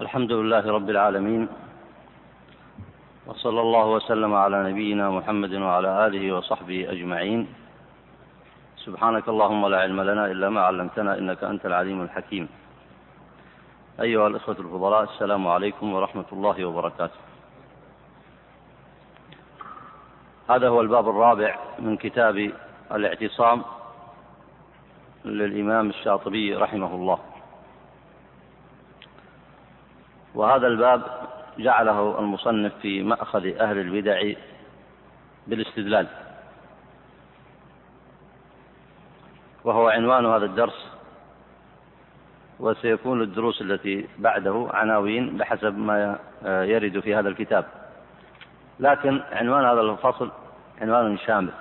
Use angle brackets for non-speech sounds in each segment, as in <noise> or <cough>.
الحمد لله رب العالمين وصلى الله وسلم على نبينا محمد وعلى آله وصحبه أجمعين. سبحانك اللهم لا علم لنا إلا ما علمتنا إنك أنت العليم الحكيم. أيها الإخوة الفضلاء السلام عليكم ورحمة الله وبركاته. هذا هو الباب الرابع من كتاب الاعتصام للإمام الشاطبي رحمه الله. وهذا الباب جعله المصنف في مأخذ أهل البدع بالاستدلال. وهو عنوان هذا الدرس وسيكون الدروس التي بعده عناوين بحسب ما يرد في هذا الكتاب. لكن عنوان هذا الفصل عنوان شامل.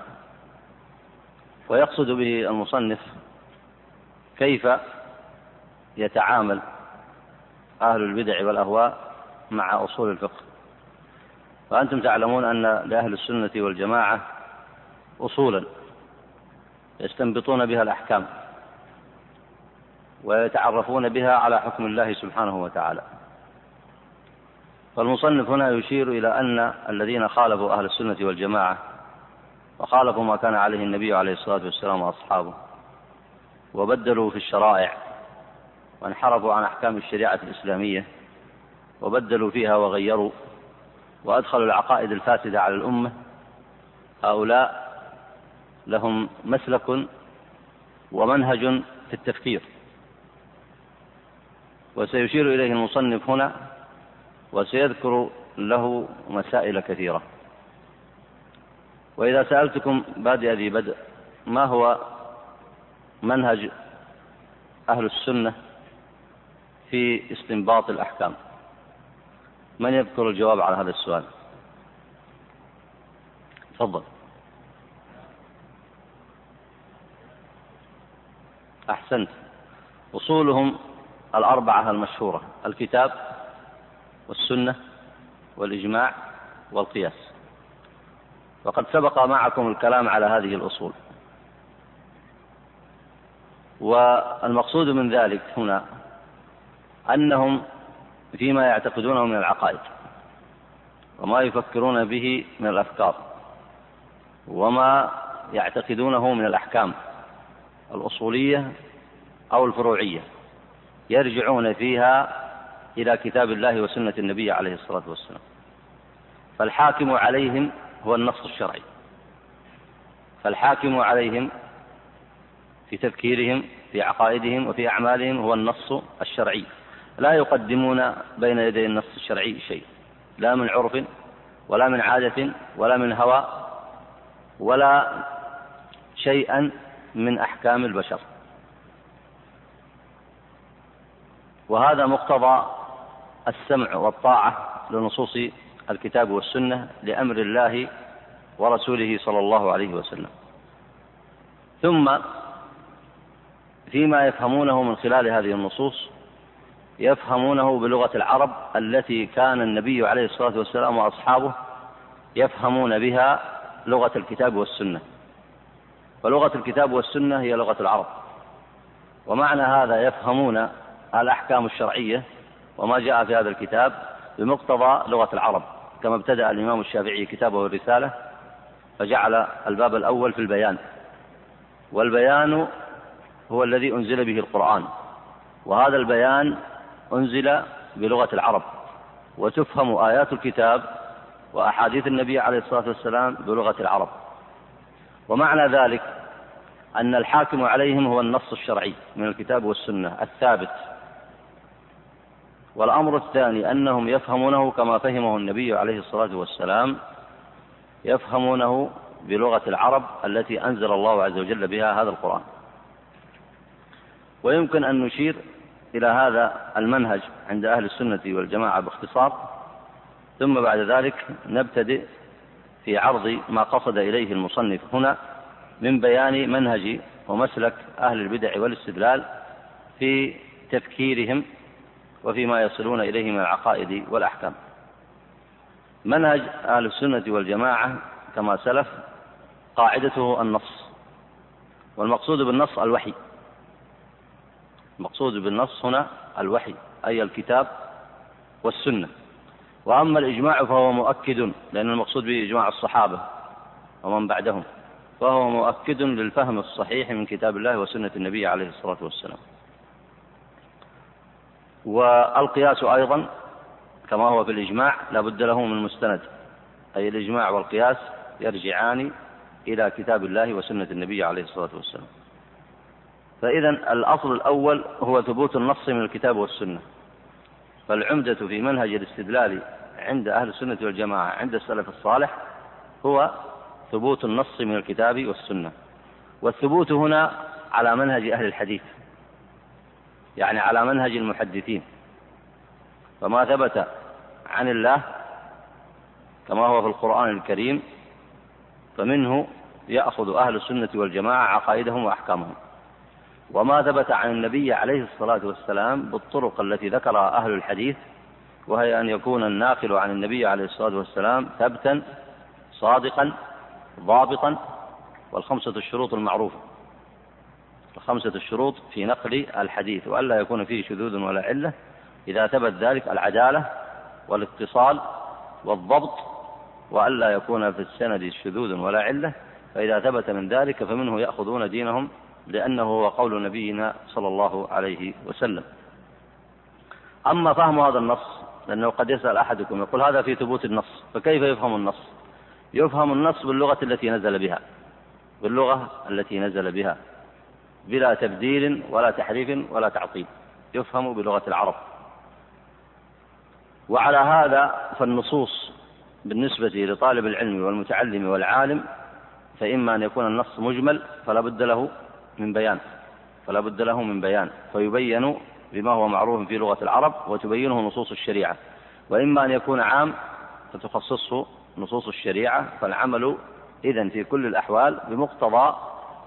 ويقصد به المصنف كيف يتعامل أهل البدع والأهواء مع أصول الفقه. وأنتم تعلمون أن لأهل السنة والجماعة أصولا يستنبطون بها الأحكام ويتعرفون بها على حكم الله سبحانه وتعالى. فالمصنف هنا يشير إلى أن الذين خالفوا أهل السنة والجماعة وخالفوا ما كان عليه النبي عليه الصلاة والسلام وأصحابه وبدلوا في الشرائع وانحرفوا عن أحكام الشريعة الإسلامية وبدلوا فيها وغيروا وأدخلوا العقائد الفاسدة على الأمة هؤلاء لهم مسلك ومنهج في التفكير. وسيشير إليه المصنف هنا وسيذكر له مسائل كثيرة. وإذا سألتكم بادئ ذي بدء ما هو منهج أهل السنة؟ في استنباط الأحكام. من يذكر الجواب على هذا السؤال؟ تفضل. أحسنت. أصولهم الأربعة المشهورة الكتاب والسنة والإجماع والقياس. وقد سبق معكم الكلام على هذه الأصول. والمقصود من ذلك هنا أنهم فيما يعتقدونه من العقائد وما يفكرون به من الأفكار وما يعتقدونه من الأحكام الأصولية أو الفروعية يرجعون فيها إلى كتاب الله وسنة النبي عليه الصلاة والسلام فالحاكم عليهم هو النص الشرعي فالحاكم عليهم في تفكيرهم في عقائدهم وفي أعمالهم هو النص الشرعي لا يقدمون بين يدي النص الشرعي شيء. لا من عرف ولا من عادة ولا من هوى ولا شيئا من أحكام البشر. وهذا مقتضى السمع والطاعة لنصوص الكتاب والسنة لأمر الله ورسوله صلى الله عليه وسلم. ثم فيما يفهمونه من خلال هذه النصوص يفهمونه بلغة العرب التي كان النبي عليه الصلاة والسلام وأصحابه يفهمون بها لغة الكتاب والسنة. ولغة الكتاب والسنة هي لغة العرب. ومعنى هذا يفهمون الأحكام الشرعية وما جاء في هذا الكتاب بمقتضى لغة العرب كما ابتدأ الإمام الشافعي كتابه الرسالة فجعل الباب الأول في البيان. والبيان هو الذي أنزل به القرآن. وهذا البيان أنزل بلغة العرب وتفهم آيات الكتاب وأحاديث النبي عليه الصلاة والسلام بلغة العرب. ومعنى ذلك أن الحاكم عليهم هو النص الشرعي من الكتاب والسنة الثابت. والأمر الثاني أنهم يفهمونه كما فهمه النبي عليه الصلاة والسلام يفهمونه بلغة العرب التي أنزل الله عز وجل بها هذا القرآن. ويمكن أن نشير إلى هذا المنهج عند أهل السنة والجماعة باختصار ثم بعد ذلك نبتدئ في عرض ما قصد إليه المصنف هنا من بيان منهج ومسلك أهل البدع والاستدلال في تفكيرهم وفيما يصلون إليه من العقائد والأحكام. منهج أهل السنة والجماعة كما سلف قاعدته النص والمقصود بالنص الوحي. المقصود بالنص هنا الوحي أي الكتاب والسنة. وأما الإجماع فهو مؤكد لأن المقصود به إجماع الصحابة ومن بعدهم. فهو مؤكد للفهم الصحيح من كتاب الله وسنة النبي عليه الصلاة والسلام. والقياس أيضا كما هو في الإجماع لا بد له من مستند أي الإجماع والقياس يرجعان إلى كتاب الله وسنة النبي عليه الصلاة والسلام. فإذا الأصل الأول هو ثبوت النص من الكتاب والسنة. فالعمدة في منهج الاستدلال عند أهل السنة والجماعة عند السلف الصالح هو ثبوت النص من الكتاب والسنة. والثبوت هنا على منهج أهل الحديث يعني على منهج المحدثين. فما ثبت عن الله كما هو في القرآن الكريم فمنه يأخذ أهل السنة والجماعة عقائدهم وأحكامهم. وما ثبت عن النبي عليه الصلاة والسلام بالطرق التي ذكرها أهل الحديث وهي أن يكون الناقل عن النبي عليه الصلاة والسلام ثبتا صادقا ضابطا والخمسة الشروط المعروفة. الخمسة الشروط في نقل الحديث وألا يكون فيه شذوذ ولا علة إذا ثبت ذلك العدالة والاتصال والضبط وألا يكون في السند شذوذ ولا علة فإذا ثبت من ذلك فمنه يأخذون دينهم لأنه هو قول نبينا صلى الله عليه وسلم. أما فهم هذا النص لأنه قد يسأل أحدكم يقول هذا في ثبوت النص فكيف يفهم النص؟ يفهم النص باللغة التي نزل بها باللغة التي نزل بها بلا تبديل ولا تحريف ولا تعطيل يفهم بلغة العرب. وعلى هذا فالنصوص بالنسبة لطالب العلم والمتعلم والعالم فإما أن يكون النص مجمل فلا بد له من بيان فلا بد له من بيان فيبين بما هو معروف في لغة العرب وتبينه نصوص الشريعة. وإما أن يكون عام فتخصصه نصوص الشريعة فالعمل إذن في كل الأحوال بمقتضى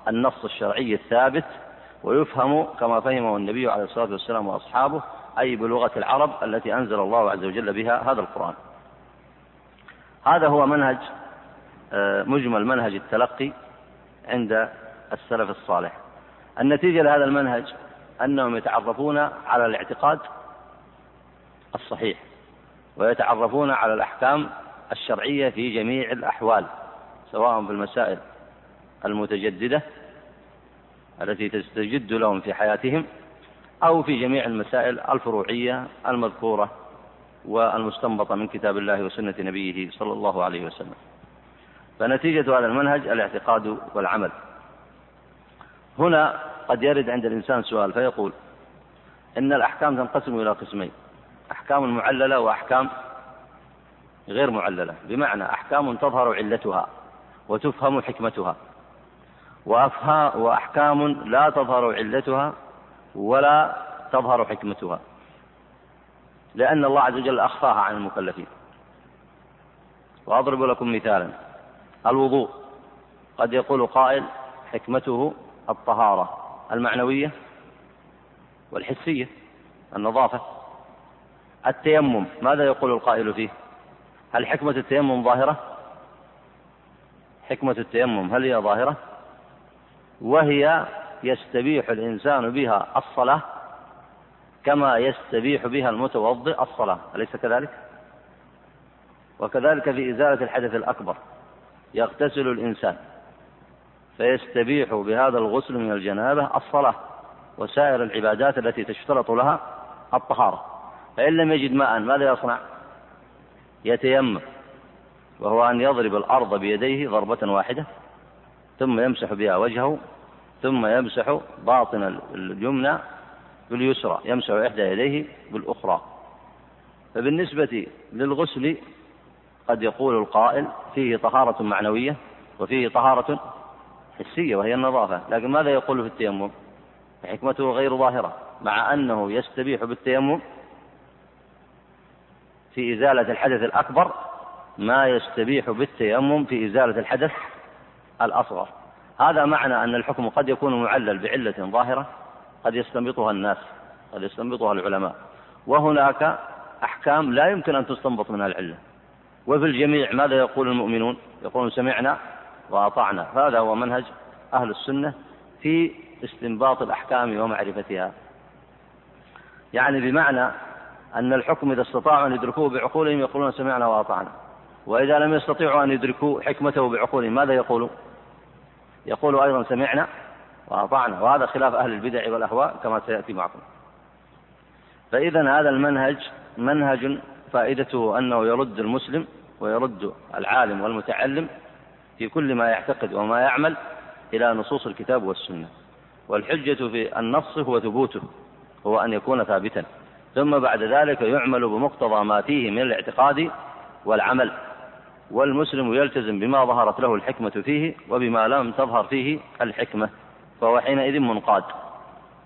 النص الشرعي الثابت ويفهم كما فهمه النبي عليه الصلاة والسلام وأصحابه أي بلغة العرب التي أنزل الله عز وجل بها هذا القرآن. هذا هو منهج آه، مجمل منهج التلقي عند السلف الصالح. النتيجة لهذا المنهج أنهم يتعرفون على الاعتقاد الصحيح ويتعرفون على الأحكام الشرعية في جميع الأحوال سواء في المسائل المتجددة التي تستجد لهم في حياتهم أو في جميع المسائل الفروعية المذكورة والمستنبطة من كتاب الله وسنة نبيه صلى الله عليه وسلم. فنتيجة هذا المنهج الاعتقاد والعمل. هنا قد يرد عند الإنسان سؤال فيقول إن الأحكام تنقسم إلى قسمين أحكام معللة وأحكام غير معللة بمعنى أحكام تظهر علتها وتفهم حكمتها وأحكام لا تظهر علتها ولا تظهر حكمتها لأن الله عز وجل أخفاها عن المكلفين. وأضرب لكم مثالا الوضوء قد يقول قائل حكمته الطهارة المعنوية والحسية النظافة التيمم ماذا يقول القائل فيه؟ هل حكمة التيمم ظاهرة؟ حكمة التيمم هل هي ظاهرة؟ وهي يستبيح الإنسان بها الصلاة كما يستبيح بها المتوضئ الصلاة أليس كذلك؟ وكذلك في إزالة الحدث الأكبر يغتسل الإنسان. فيستبيح بهذا الغسل من الجنابة الصلاة وسائر العبادات التي تشترط لها الطهارة فإن لم يجد ماء ماذا يصنع؟ يتيمم وهو أن يضرب الأرض بيديه ضربة واحدة ثم يمسح بها وجهه ثم يمسح باطن اليمنى باليسرى يمسح إحدى يديه بالأخرى فبالنسبة للغسل قد يقول القائل فيه طهارة معنوية وفيه طهارة حسية وهي النظافة. لكن ماذا يقول في التيمم؟ حكمته غير ظاهرة مع أنه يستبيح بالتيمم في إزالة الحدث الأكبر ما يستبيح بالتيمم في إزالة الحدث الأصغر. هذا معنى أن الحكم قد يكون معلل بعلة ظاهرة قد يستنبطها الناس قد يستنبطها العلماء. وهناك أحكام لا يمكن أن تستنبط منها العلة. وفي الجميع ماذا يقول المؤمنون؟ يقولون سمعنا وأطعنا. هذا هو منهج أهل السنة في استنباط الأحكام ومعرفتها. يعني بمعنى أن الحكم إذا استطاعوا أن يدركوه بعقولهم يقولون سمعنا وأطعنا. وإذا لم يستطيعوا أن يدركوا حكمته بعقولهم ماذا يقولوا؟ يقولوا أيضا سمعنا وأطعنا. وهذا خلاف أهل البدع والأهواء كما سيأتي معكم. فإذا هذا المنهج منهج فائدته أنه يرد المسلم ويرد العالم والمتعلم في كل ما يعتقد وما يعمل إلى نصوص الكتاب والسنة. والحجة في النص هو ثبوته هو أن يكون ثابتا. ثم بعد ذلك يعمل بمقتضى ما فيه من الاعتقاد والعمل. والمسلم يلتزم بما ظهرت له الحكمة فيه وبما لم تظهر فيه الحكمة فهو حينئذ منقاد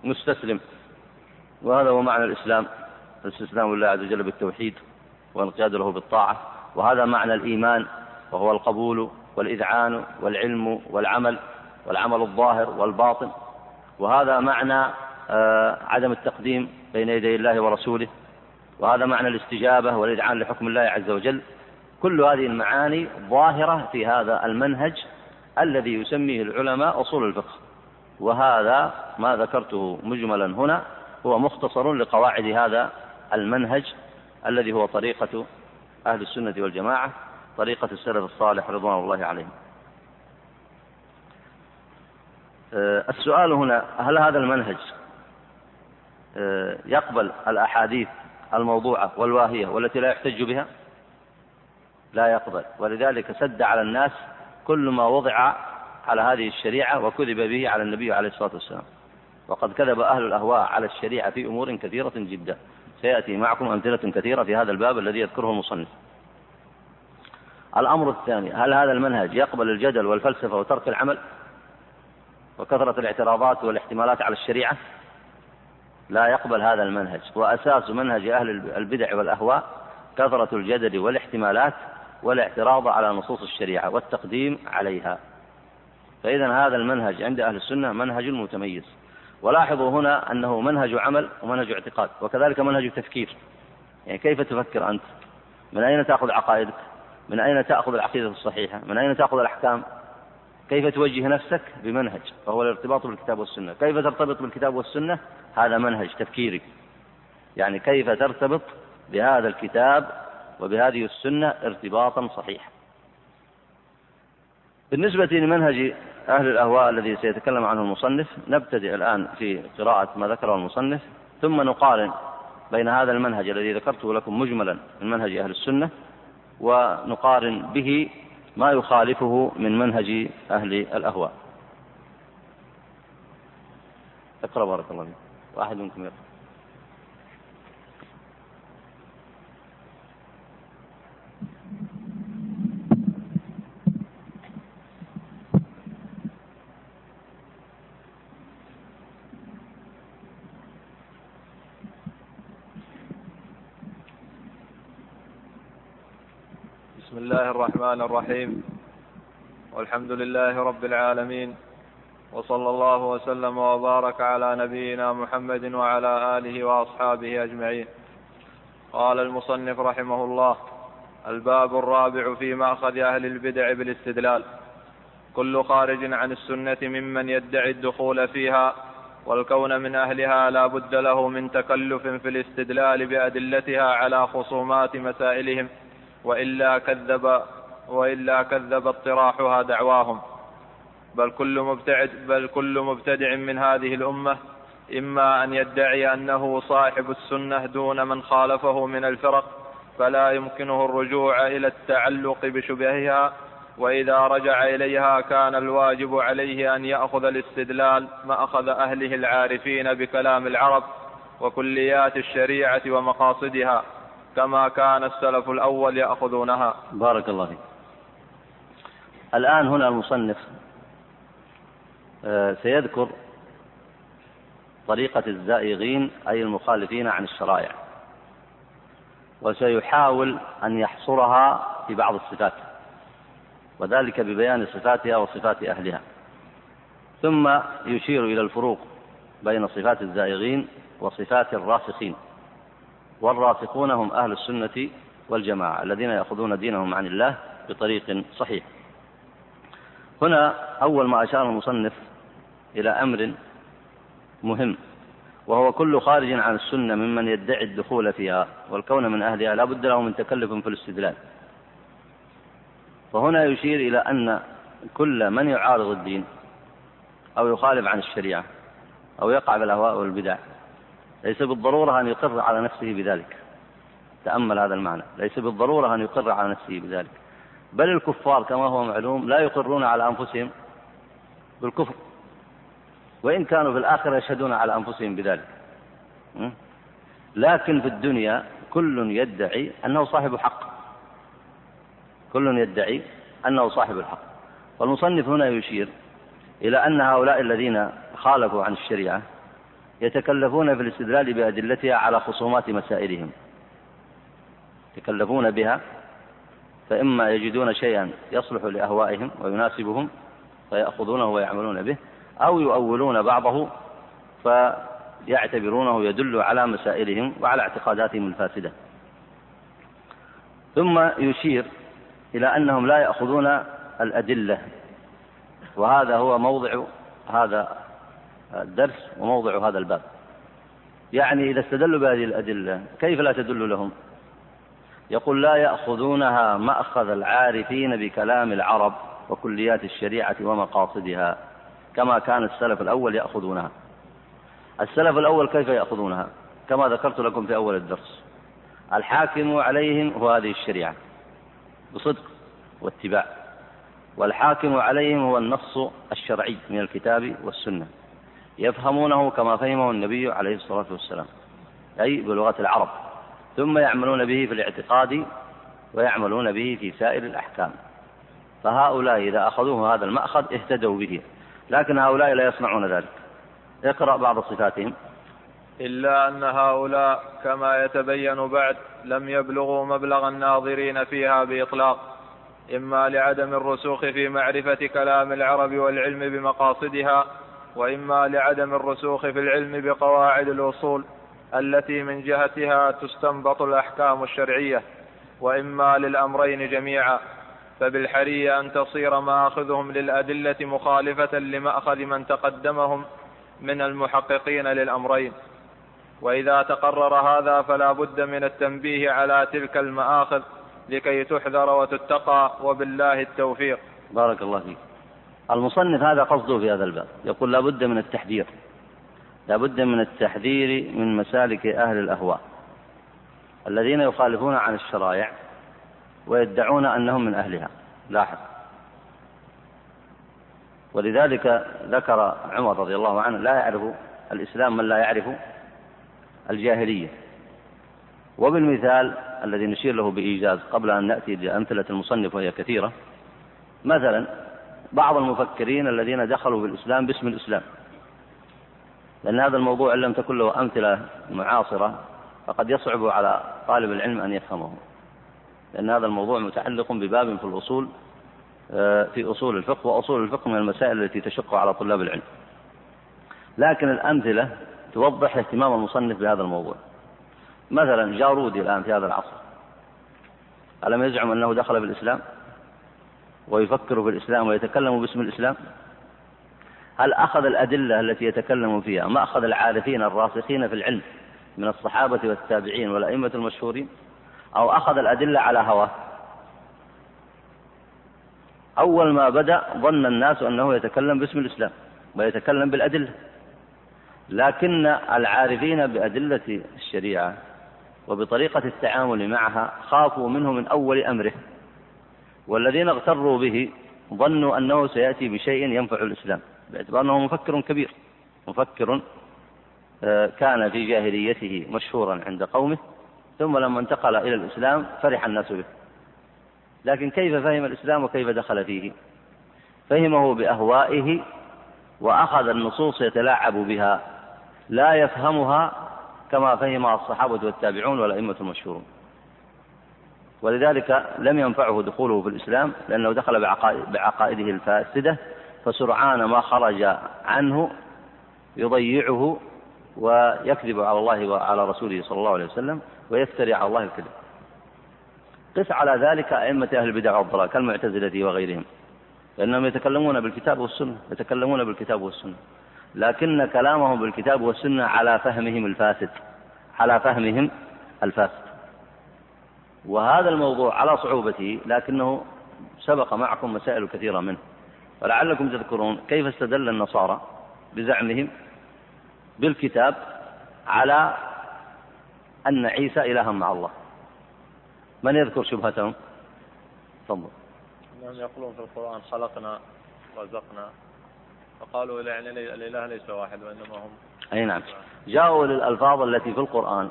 مستسلم. وهذا هو معنى الإسلام الاستسلام لله عز وجل بالتوحيد والانقياد له بالطاعة. وهذا معنى الإيمان وهو القبول والإذعان والعلم والعمل والعمل الظاهر والباطن. وهذا معنى آه، عدم التقديم بين يدي الله ورسوله. وهذا معنى الاستجابة والإذعان لحكم الله عز وجل. كل هذه المعاني ظاهرة في هذا المنهج الذي يسميه العلماء أصول الفقه. وهذا ما ذكرته مجملا هنا هو مختصر لقواعد هذا المنهج الذي هو طريقة أهل السنة والجماعة. طريقة السلف الصالح رضوان الله عليهم. آه، السؤال هنا هل هذا المنهج آه، يقبل الأحاديث الموضوعة والواهية والتي لا يحتج بها؟ لا يقبل. ولذلك سد على الناس كل ما وضع على هذه الشريعة وكذب به على النبي عليه الصلاة والسلام. وقد كذب أهل الأهواء على الشريعة في أمور كثيرة جدا. سيأتي معكم أمثلة كثيرة في هذا الباب الذي يذكره المصنف. الأمر الثاني هل هذا المنهج يقبل الجدل والفلسفة وترك العمل وكثرة الاعتراضات والاحتمالات على الشريعة؟ لا يقبل هذا المنهج وأساس منهج أهل البدع والأهواء كثرة الجدل والاحتمالات والاعتراض على نصوص الشريعة والتقديم عليها. فإذا هذا المنهج عند أهل السنة منهج متميز. ولاحظوا هنا أنه منهج عمل ومنهج اعتقاد وكذلك منهج تفكير. يعني كيف تفكر أنت؟ من أين تأخذ عقائدك؟ من أين تأخذ العقيدة الصحيحة؟ من أين تأخذ الأحكام؟ كيف توجه نفسك بمنهج؟ وهو الارتباط بالكتاب والسنة. كيف ترتبط بالكتاب والسنة؟ هذا منهج تفكيري. يعني كيف ترتبط بهذا الكتاب وبهذه السنة ارتباطا صحيحا؟ بالنسبة لمنهج أهل الأهواء الذي سيتكلم عنه المصنف نبتدئ الآن في قراءة ما ذكره المصنف ثم نقارن بين هذا المنهج الذي ذكرته لكم مجملا من منهج أهل السنة ونقارن به ما يخالفه من منهج أهل الأهواء. اقرأ بارك الله فيك. واحد منكم يقرأ. الله الرحمن الرحيم. والحمد لله رب العالمين. وصلى الله وسلم وبارك على نبينا محمد وعلى آله وأصحابه أجمعين. قال المصنف رحمه الله الباب الرابع في مأخذ أهل البدع بالاستدلال. كل خارج عن السنة ممن يدعي الدخول فيها والكون من أهلها لا بد له من تكلف في الاستدلال بأدلتها على خصومات مسائلهم. وإلا كذب وإلا كذب اطراحها دعواهم. بل كل مبتعد بل كل مبتدع من هذه الأمة إما أن يدعي أنه صاحب السنة دون من خالفه من الفرق فلا يمكنه الرجوع إلى التعلق بشبهها وإذا رجع إليها كان الواجب عليه أن يأخذ الاستدلال مأخذ أهله العارفين بكلام العرب وكليات الشريعة ومقاصدها. كما كان السلف الأول يأخذونها. بارك الله فيك. الآن هنا المصنف آه، سيذكر طريقة الزائغين أي المخالفين عن الشرائع وسيحاول أن يحصرها في بعض الصفات وذلك ببيان صفاتها وصفات أهلها. ثم يشير إلى الفروق بين صفات الزائغين وصفات الراسخين. والراسخون هم أهل السنة والجماعة الذين يأخذون دينهم عن الله بطريق صحيح. هنا أول ما أشار المصنف إلى أمر مهم وهو كل خارج عن السنة ممن يدعي الدخول فيها والكون من أهلها لا بد له من تكلف في الاستدلال. فهنا يشير إلى أن كل من يعارض الدين أو يخالف عن الشريعة أو يقع بالأهواء والبدع ليس بالضرورة أن يقر على نفسه بذلك. تأمل هذا المعنى. ليس بالضرورة أن يقر على نفسه بذلك. بل الكفار كما هو معلوم لا يقرون على أنفسهم بالكفر. وإن كانوا في الآخرة يشهدون على أنفسهم بذلك. لكن في الدنيا كل يدعي أنه صاحب حق. كل يدعي أنه صاحب الحق. والمصنف هنا يشير إلى أن هؤلاء الذين خالفوا عن الشريعة يتكلفون في الاستدلال بأدلتها على خصومات مسائلهم. يتكلفون بها فإما يجدون شيئا يصلح لأهوائهم ويناسبهم فيأخذونه ويعملون به أو يؤولون بعضه فيعتبرونه يدل على مسائلهم وعلى اعتقاداتهم الفاسدة. ثم يشير إلى أنهم لا يأخذون الأدلة وهذا هو موضع هذا الدرس وموضع هذا الباب. يعني إذا استدلوا بهذه الأدلة كيف لا تدل لهم؟ يقول لا يأخذونها مأخذ العارفين بكلام العرب وكليات الشريعة ومقاصدها كما كان السلف الأول يأخذونها. السلف الأول كيف يأخذونها؟ كما ذكرت لكم في أول الدرس. الحاكم عليهم هو هذه الشريعة بصدق واتباع. والحاكم عليهم هو النص الشرعي من الكتاب والسنة. يفهمونه كما فهمه النبي عليه الصلاة والسلام أي بلغة العرب. ثم يعملون به في الاعتقاد ويعملون به في سائر الأحكام. فهؤلاء إذا أخذوه هذا المأخذ اهتدوا به. لكن هؤلاء لا يصنعون ذلك. اقرأ بعض صفاتهم. إلا أن هؤلاء كما يتبين بعد لم يبلغوا مبلغ الناظرين فيها بإطلاق إما لعدم الرسوخ في معرفة كلام العرب والعلم بمقاصدها وإما لعدم الرسوخ في العلم بقواعد الأصول التي من جهتها تستنبط الأحكام الشرعية وإما للأمرين جميعا فبالحري أن تصير مآخذهم للأدلة مخالفة لمأخذ من تقدمهم من المحققين للأمرين. وإذا تقرر هذا فلا بد من التنبيه على تلك المآخذ لكي تحذر وتتقى وبالله التوفيق. بارك الله فيك. المصنف هذا قصده في هذا الباب. يقول لا بد من التحذير. لا بد من التحذير من مسالك أهل الأهواء. الذين يخالفون عن الشرائع ويدعون أنهم من أهلها. لاحظ. ولذلك ذكر عمر رضي الله عنه لا يعرف الإسلام من لا يعرف الجاهلية. وبالمثال الذي نشير له بإيجاز قبل أن نأتي بأمثلة المصنف وهي كثيرة. مثلا بعض المفكرين الذين دخلوا في الإسلام باسم الإسلام. لأن هذا الموضوع إن لم تكن له أمثلة معاصرة فقد يصعب على طالب العلم أن يفهمه. لأن هذا الموضوع متعلق بباب في الأصول آه، في أصول الفقه وأصول الفقه من المسائل التي تشق على طلاب العلم. لكن الأمثلة توضح اهتمام المصنف بهذا الموضوع. مثلا جارودي الآن في هذا العصر. ألم يزعم أنه دخل في الإسلام؟ ويفكر في الإسلام ويتكلم باسم الإسلام؟ هل أخذ الأدلة التي يتكلم فيها ما أخذ العارفين الراسخين في العلم من الصحابة والتابعين والأئمة المشهورين؟ أو أخذ الأدلة على هواه؟ أول ما بدأ ظن الناس أنه يتكلم باسم الإسلام ويتكلم بالأدلة. لكن العارفين بأدلة الشريعة وبطريقة التعامل معها خافوا منه من أول أمره. والذين اغتروا به ظنوا أنه سيأتي بشيء ينفع الإسلام باعتبار أنه مفكر كبير مفكر آه، كان في جاهليته مشهورا عند قومه ثم لما انتقل إلى الإسلام فرح الناس به. لكن كيف فهم الإسلام وكيف دخل فيه؟ فهمه بأهوائه وأخذ النصوص يتلاعب بها لا يفهمها كما فهمها الصحابة والتابعون والأئمة المشهورون. ولذلك لم ينفعه دخوله في الإسلام لأنه دخل بعقائده الفاسدة فسرعان ما خرج عنه يضيعه ويكذب على الله وعلى رسوله صلى الله عليه وسلم ويفتري على الله الكذب. قس على ذلك أئمة أهل البدع والضلال كالمعتزلة وغيرهم لأنهم يتكلمون بالكتاب والسنة يتكلمون بالكتاب والسنة لكن كلامهم بالكتاب والسنة على فهمهم الفاسد على فهمهم الفاسد. وهذا الموضوع على صعوبته لكنه سبق معكم مسائل كثيرة منه. ولعلكم تذكرون كيف استدل النصارى بزعمهم بالكتاب على أن عيسى إله مع الله. من يذكر شبهتهم؟ تفضل. إنهم يقولون في القرآن خلقنا رزقنا فقالوا يعني الإله ليس واحد وإنما هم أي نعم. جاءوا للألفاظ التي في القرآن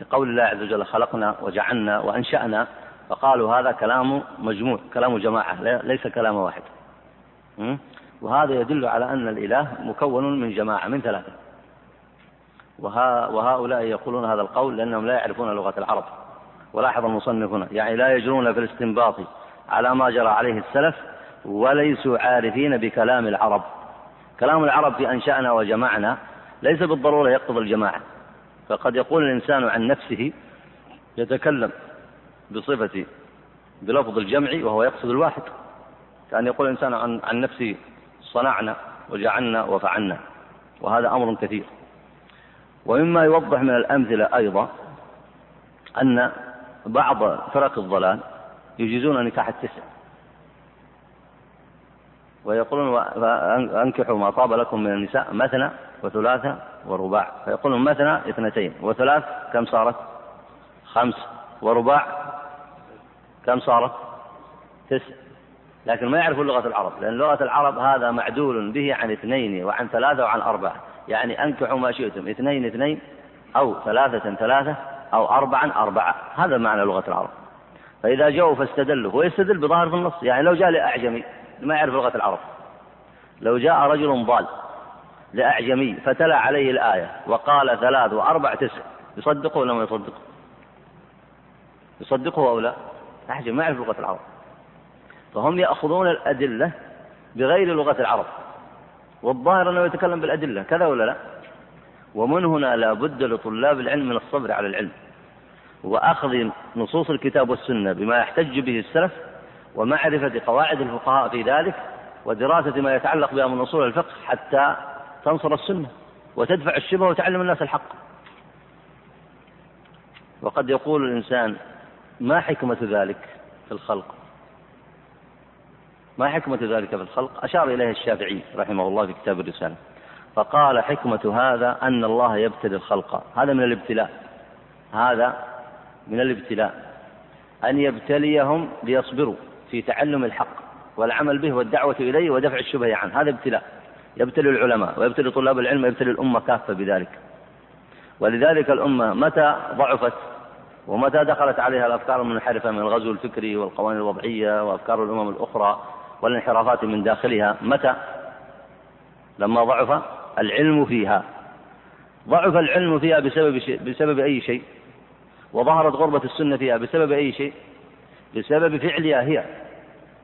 كقول الله عز وجل خلقنا وجعلنا وأنشأنا فقالوا هذا كلام مجموع كلام جماعة ليس كلام واحد. وهذا يدل على أن الإله مكون من جماعة من ثلاثة. وهؤلاء يقولون هذا القول لأنهم لا يعرفون لغة العرب. ولاحظ المصنف هنا يعني لا يجرون في الاستنباط على ما جرى عليه السلف وليسوا عارفين بكلام العرب. كلام العرب في أنشأنا وجمعنا ليس بالضرورة يقتضي الجماعة. فقد يقول الإنسان عن نفسه يتكلم بصفة بلفظ الجمع وهو يقصد الواحد كأن يقول الإنسان عن, عن نفسه صنعنا وجعلنا وفعلنا وهذا أمر كثير ومما يوضح من الأمثلة أيضا أن بعض فرق الضلال يجيزون نكاح التسع ويقولون أنكحوا ما طاب لكم من النساء مثنى وثلاثة ورباع. فيقولون مثنى اثنتين. وثلاث كم صارت؟ خمس. ورباع كم صارت؟ تسع. لكن ما يعرفون لغة العرب لأن لغة العرب هذا معدول به عن اثنين وعن ثلاثة وعن أربعة. يعني أنكحوا ما شئتم اثنين اثنين أو ثلاثة ثلاثة أو أربعا أربعة. هذا معنى لغة العرب. فإذا جاءوا فاستدلوا هو يستدل بظاهر في النص. يعني لو جاء لأعجمي ما يعرف لغة العرب. لو جاء رجل ضال لأعجمي فتلا عليه الآية وقال ثلاث وأربع تسع. يصدقه ولا ما يصدقه؟ يصدقه أو لا؟ أعجم ما يعرف لغة العرب. فهم يأخذون الأدلة بغير لغة العرب. والظاهر أنه يتكلم بالأدلة كذا ولا لا؟ ومن هنا لا بد لطلاب العلم من الصبر على العلم. وأخذ نصوص الكتاب والسنة بما يحتج به السلف ومعرفة قواعد الفقهاء في ذلك ودراسة ما يتعلق بها من أصول الفقه حتى تنصر السنة وتدفع الشبهة وتعلم الناس الحق. وقد يقول الإنسان ما حكمة ذلك في الخلق؟ ما حكمة ذلك في الخلق؟ أشار إليه الشافعي رحمه الله في كتاب الرسالة. فقال حكمة هذا أن الله يبتلي الخلق. هذا من الابتلاء. هذا من الابتلاء. أن يبتليهم ليصبروا في تعلم الحق والعمل به والدعوة إليه ودفع الشبه عنه. هذا ابتلاء. يبتلي العلماء ويبتلي طلاب العلم ويبتلي الأمة كافة بذلك. ولذلك الأمة متى ضعفت ومتى دخلت عليها الأفكار المنحرفة من الغزو الفكري والقوانين الوضعية وأفكار الأمم الأخرى والانحرافات من داخلها متى؟ لما ضعف العلم فيها. ضعف العلم فيها بسبب شيء بسبب أي شيء؟ وظهرت غربة السنة فيها بسبب أي شيء؟ بسبب فعلها هي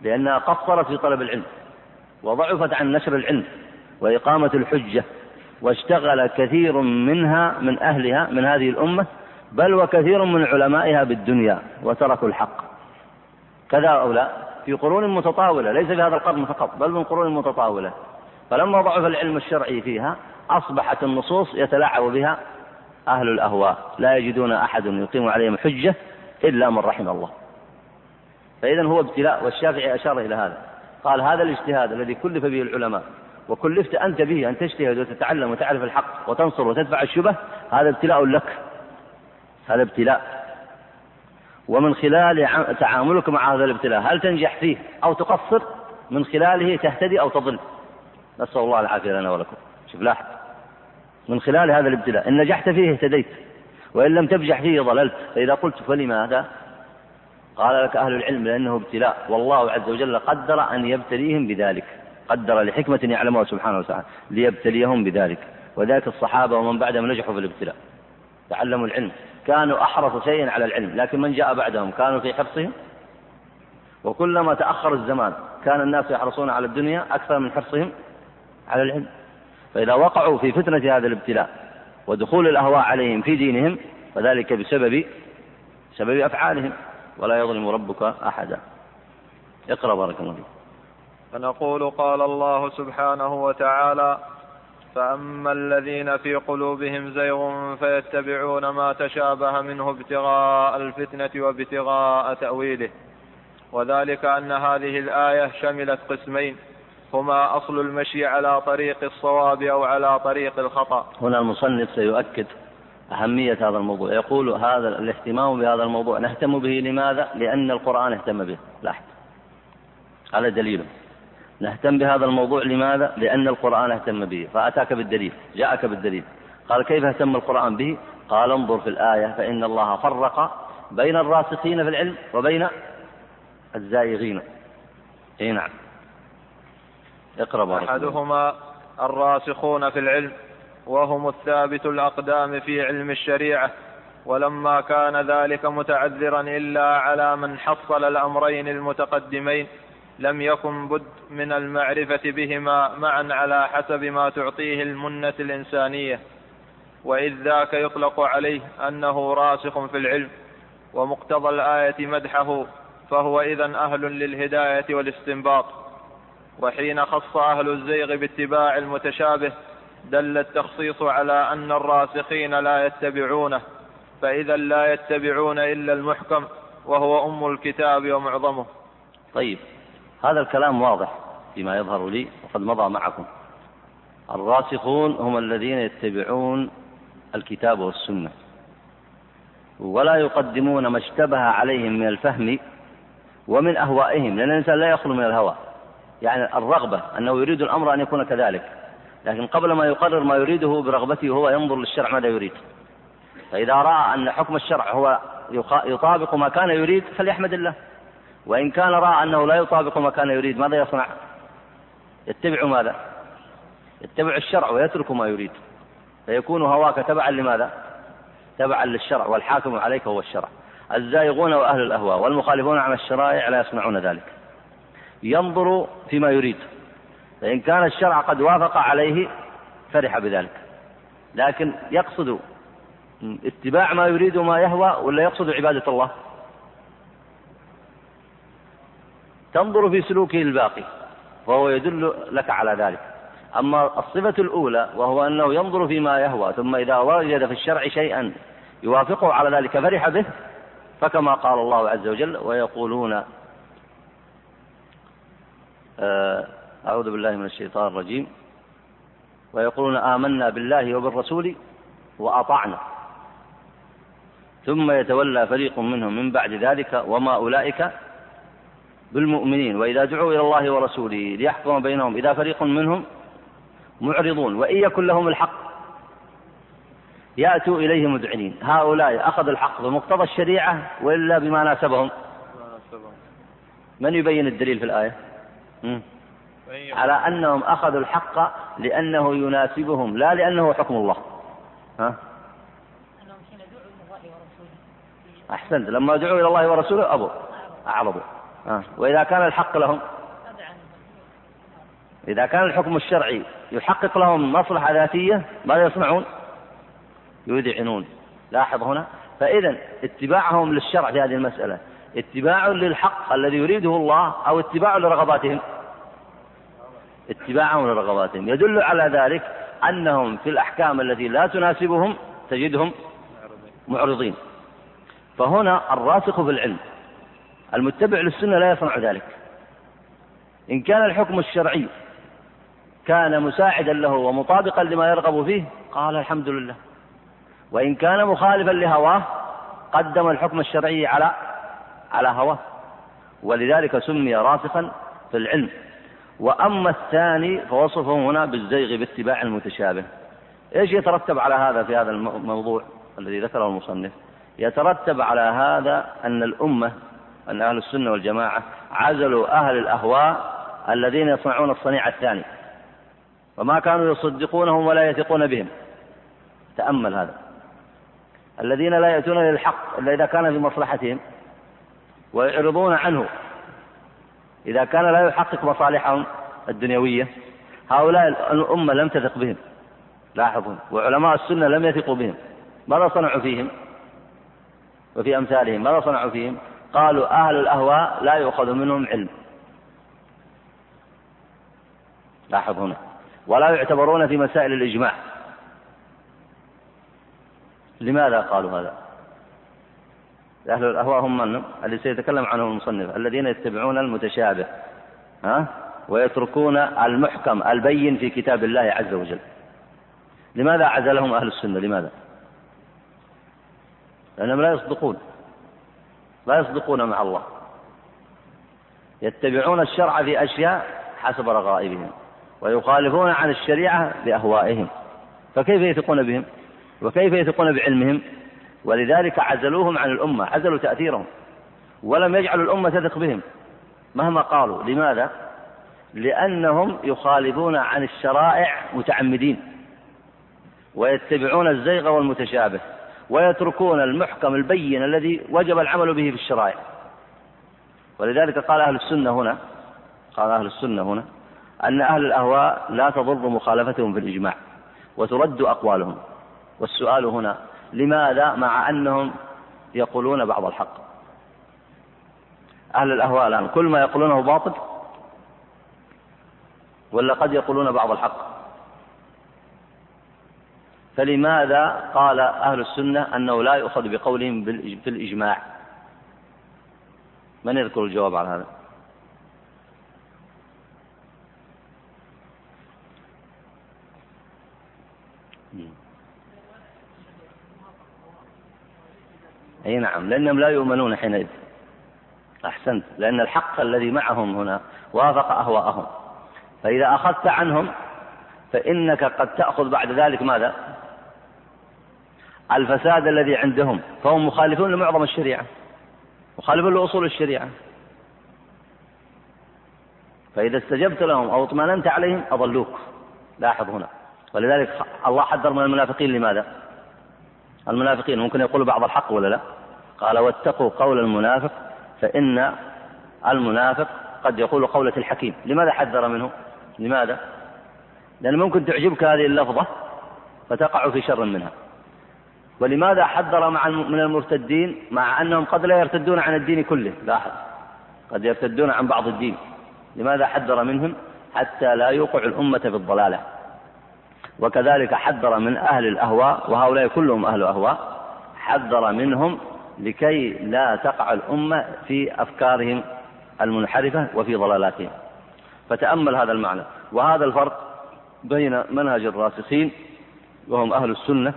لأنها قصرت في طلب العلم وضعفت عن نشر العلم. وإقامة الحجة واشتغل كثير منها من أهلها من هذه الأمة بل وكثير من علمائها بالدنيا وتركوا الحق. كذا لا؟ في قرون متطاولة ليس في هذا القرن فقط بل من قرون متطاولة. فلما ضعف العلم الشرعي فيها أصبحت النصوص يتلاعب بها أهل الأهواء. لا يجدون أحد يقيم عليهم حجة إلا من رحم الله. فإذا هو ابتلاء والشافعي أشار إلى هذا. قال هذا الاجتهاد الذي كلف به العلماء وكلفت أنت به أن تجتهد وتتعلم وتعرف الحق وتنصر وتدفع الشبه هذا ابتلاء لك. هذا ابتلاء. ومن خلال تعاملك مع هذا الابتلاء هل تنجح فيه أو تقصر؟ من خلاله تهتدي أو تضل. نسأل الله العافية لنا ولكم. شوف لاحظ. من خلال هذا الابتلاء إن نجحت فيه اهتديت. وإن لم تنجح فيه ضللت. فإذا قلت فلماذا قال لك أهل العلم لأنه ابتلاء. والله عز وجل قدر أن يبتليهم بذلك. قدر لحكمة يعلمها سبحانه وتعالى ليبتليهم بذلك. وذلك الصحابة ومن بعدهم نجحوا في الابتلاء. تعلموا العلم. كانوا أحرص شيء على العلم لكن من جاء بعدهم؟ كانوا في حرصهم؟ وكلما تأخر الزمان كان الناس يحرصون على الدنيا أكثر من حرصهم على العلم. فإذا وقعوا في فتنة هذا الابتلاء ودخول الأهواء عليهم في دينهم فذلك بسبب سبب أفعالهم. ولا يظلم ربك أحدا. اقرأ بارك الله فيك. فنقول قال الله سبحانه وتعالى فأما الذين في قلوبهم زيغ فيتبعون ما تشابه منه ابتغاء الفتنة وابتغاء تأويله. وذلك أن هذه الآية شملت قسمين هما أصل المشي على طريق الصواب أو على طريق الخطأ. هنا المصنف سيؤكد أهمية هذا الموضوع. يقول هذا الاهتمام بهذا الموضوع نهتم به لماذا؟ لأن القرآن اهتم به. لاحظ. هذا دليله نهتم بهذا الموضوع لماذا؟ لأن القرآن اهتم به فأتاك بالدليل جاءك بالدليل. قال كيف اهتم القرآن به؟ قال انظر في الآية فإن الله فرق بين الراسخين في العلم وبين الزائغين. إي نعم. اقرأ أحدهما الراسخون في العلم وهم الثابت الأقدام في علم الشريعة ولما كان ذلك متعذرا إلا على من حصل الأمرين المتقدمين. لم يكن بد من المعرفة بهما معا على حسب ما تعطيه المنة الإنسانية وإذ ذاك يطلق عليه أنه راسخ في العلم ومقتضى الآية مدحه فهو إذا أهل للهداية والاستنباط. وحين خص أهل الزيغ باتباع المتشابه دل التخصيص على أن الراسخين لا يتبعونه فإذا لا يتبعون إلا المحكم وهو أم الكتاب ومعظمه. طيب. هذا الكلام واضح فيما يظهر لي وقد مضى معكم. الراسخون هم الذين يتبعون الكتاب والسنة ولا يقدمون ما اشتبه عليهم من الفهم ومن أهوائهم لأن الإنسان لا يخلو من الهوى. يعني الرغبة أنه يريد الأمر أن يكون كذلك لكن قبل ما يقرر ما يريده برغبته هو ينظر للشرع ماذا يريد. فإذا رأى أن حكم الشرع هو يطابق ما كان يريد فليحمد الله. وإن كان رأى أنه لا يطابق ما كان يريد ماذا يصنع؟ يتبع ماذا؟ يتبع الشرع ويترك ما يريد. فيكون هواك تبعا لماذا؟ تبعا للشرع والحاكم عليك هو الشرع. الزائغون وأهل الأهواء والمخالفون عن الشرائع لا يصنعون ذلك. ينظر فيما يريد. فإن كان الشرع قد وافق عليه فرح بذلك. لكن يقصد اتباع ما يريد وما يهوى ولا يقصد عبادة الله؟ تنظر في سلوكه الباقي فهو يدل لك على ذلك. أما الصفة الأولى وهو أنه ينظر فيما يهوى ثم إذا وجد في الشرع شيئا يوافقه على ذلك فرح به فكما قال الله عز وجل ويقولون آه، أعوذ بالله من الشيطان الرجيم. ويقولون آمنا بالله وبالرسول وأطعنا. ثم يتولى فريق منهم من بعد ذلك وما أولئك بالمؤمنين وإذا دعوا إلى الله ورسوله ليحكم بينهم إذا فريق منهم معرضون وإن يكن لهم الحق يأتوا إليه مذعنين. هؤلاء أخذوا الحق بمقتضى الشريعة وإلا بما ناسبهم. من يبين الدليل في الآية؟ على أنهم أخذوا الحق لأنه يناسبهم لا لأنه حكم الله. ها؟ أحسنت. لما دعوا إلى الله ورسوله أبوا. أعرضوا. ها. وإذا كان الحق لهم. إذا كان الحكم الشرعي يحقق لهم مصلحة ذاتية ماذا يصنعون؟ يذعنون. لاحظ هنا. فإذا اتباعهم للشرع في هذه المسألة. اتباع للحق الذي يريده الله أو اتباع لرغباتهم. اتباعهم لرغباتهم. يدل على ذلك أنهم في الأحكام التي لا تناسبهم تجدهم معرضين. فهنا الراسخ في العلم المتبع للسنة لا يصنع ذلك. إن كان الحكم الشرعي كان مساعدا له ومطابقا لما يرغب فيه قال الحمد لله. وإن كان مخالفا لهواه قدم الحكم الشرعي على على هواه. ولذلك سمي راسخا في العلم. وأما الثاني فوصفه هنا بالزيغ باتباع المتشابه. إيش يترتب على هذا في هذا الموضوع الذي ذكره المصنف؟ يترتب على هذا أن الأمة أن أهل السنة والجماعة عزلوا أهل الأهواء الذين يصنعون الصنيع الثاني. وما كانوا يصدقونهم ولا يثقون بهم. تأمل هذا. الذين لا يأتون للحق إلا إذا كان في مصلحتهم ويعرضون عنه. إذا كان لا يحقق مصالحهم الدنيوية هؤلاء الأمة لم تثق بهم. لاحظوا وعلماء السنة لم يثقوا بهم. ماذا صنعوا فيهم؟ وفي أمثالهم ماذا صنعوا فيهم؟ قالوا أهل الأهواء لا يؤخذ منهم علم. لاحظ هنا. ولا يعتبرون في مسائل الإجماع. لماذا قالوا هذا؟ أهل الأهواء هم من؟ اللي سيتكلم عنهم المصنف. الذين يتبعون المتشابه ها؟ ويتركون المحكم البين في كتاب الله عز وجل. لماذا عزلهم أهل السنة؟ لماذا؟ لأنهم لا يصدقون. لا يصدقون مع الله. يتبعون الشرع في أشياء حسب رغائبهم ويخالفون عن الشريعة بأهوائهم. فكيف يثقون بهم؟ وكيف يثقون بعلمهم؟ ولذلك عزلوهم عن الأمة عزلوا تأثيرهم. ولم يجعلوا الأمة تثق بهم. مهما قالوا. لماذا؟ لأنهم يخالفون عن الشرائع متعمدين ويتبعون الزيغ والمتشابه. ويتركون المحكم البين الذي وجب العمل به في الشرائع. ولذلك قال أهل السنة هنا قال أهل السنة هنا أن أهل الأهواء لا تضر مخالفتهم في الإجماع وترد أقوالهم. والسؤال هنا لماذا مع أنهم يقولون بعض الحق؟ أهل الأهواء الآن كل ما يقولونه باطل ولا قد يقولون بعض الحق؟ فلماذا قال أهل السنة أنه لا يؤخذ بقولهم في الإجماع؟ من يذكر الجواب على هذا؟ أي نعم لأنهم لا يؤمنون حينئذ. أحسنت لأن الحق الذي معهم هنا وافق أهواءهم. فإذا أخذت عنهم فإنك قد تأخذ بعد ذلك ماذا؟ الفساد الذي عندهم فهم مخالفون لمعظم الشريعة مخالفون لأصول الشريعة فإذا استجبت لهم أو اطمأننت عليهم أضلوك لاحظ هنا ولذلك الله حذر من المنافقين لماذا؟ المنافقين ممكن يقولوا بعض الحق ولا لا؟ قال واتقوا قول المنافق فإن المنافق قد يقول قولة الحكيم لماذا حذر منه؟ لماذا؟ لأن ممكن تعجبك هذه اللفظة فتقع في شر منها ولماذا حذر مع من المرتدين مع أنهم قد لا يرتدون عن الدين كله؟ لاحظ. قد يرتدون عن بعض الدين. لماذا حذر منهم؟ حتى لا يوقع الأمة في الضلالة. وكذلك حذر من أهل الأهواء وهؤلاء كلهم أهل أهواء حذر منهم لكي لا تقع الأمة في أفكارهم المنحرفة وفي ضلالاتهم. فتأمل هذا المعنى. وهذا الفرق بين منهج الراسخين وهم أهل السنة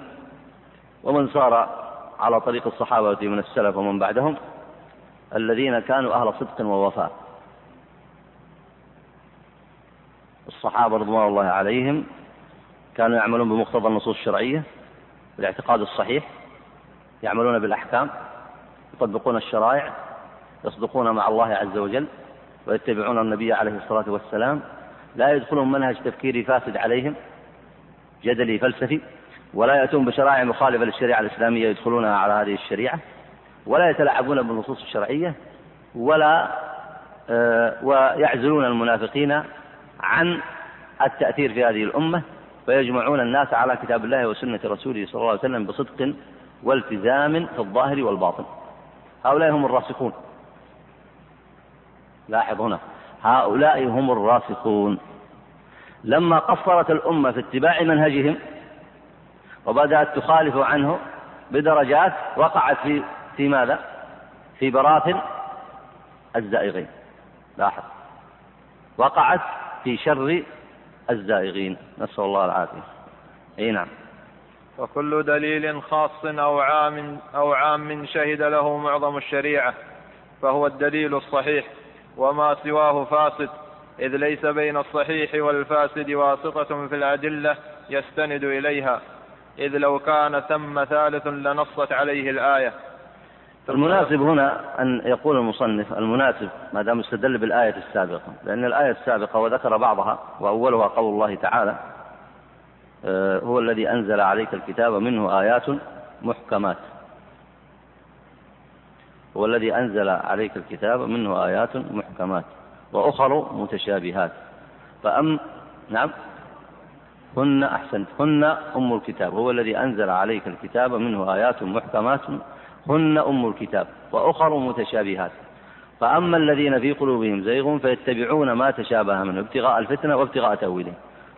ومن صار على طريق الصحابة من السلف ومن بعدهم الذين كانوا أهل صدق ووفاء. الصحابة رضوان الله عليهم كانوا يعملون بمقتضى النصوص الشرعية بالاعتقاد الصحيح يعملون بالأحكام يطبقون الشرائع يصدقون مع الله عز وجل ويتبعون النبي عليه الصلاة والسلام. لا يدخلون منهج تفكيري فاسد عليهم جدلي فلسفي ولا يأتون بشرائع مخالفة للشريعة الإسلامية يدخلونها على هذه الشريعة ولا يتلاعبون بالنصوص الشرعية ولا آه، ويعزلون المنافقين عن التأثير في هذه الأمة ويجمعون الناس على كتاب الله وسنة رسوله صلى الله عليه وسلم بصدق والتزام في الظاهر والباطن. هؤلاء هم الراسخون. لاحظ هنا هؤلاء هم الراسخون. لما قصرت الأمة في اتباع منهجهم وبدأت تخالف عنه بدرجات وقعت في في ماذا؟ في براثن الزائغين. لاحظ. وقعت في شر الزائغين. نسأل الله العافية. أي نعم. وكل دليل خاص أو عام أو عام شهد له معظم الشريعة فهو الدليل الصحيح وما سواه فاسد إذ ليس بين الصحيح والفاسد واسطة في الأدلة يستند إليها. إذ لو كان ثم ثالث لنصت عليه الآية. المناسب هنا أن يقول المصنف المناسب ما دام استدل بالآية السابقة لأن الآية السابقة وذكر بعضها وأولها قول الله تعالى آه، هو الذي أنزل عليك الكتاب منه آيات محكمات. هو الذي أنزل عليك الكتاب منه آيات محكمات وأخر متشابهات. فأم نعم؟ هن أحسنت. هن أم الكتاب. هو الذي أنزل عليك الكتاب منه آيات محكمات. هن أم الكتاب وأخر متشابهات. فأما الذين في قلوبهم زيغ فيتبعون ما تشابه منه ابتغاء الفتنة وابتغاء تأويله.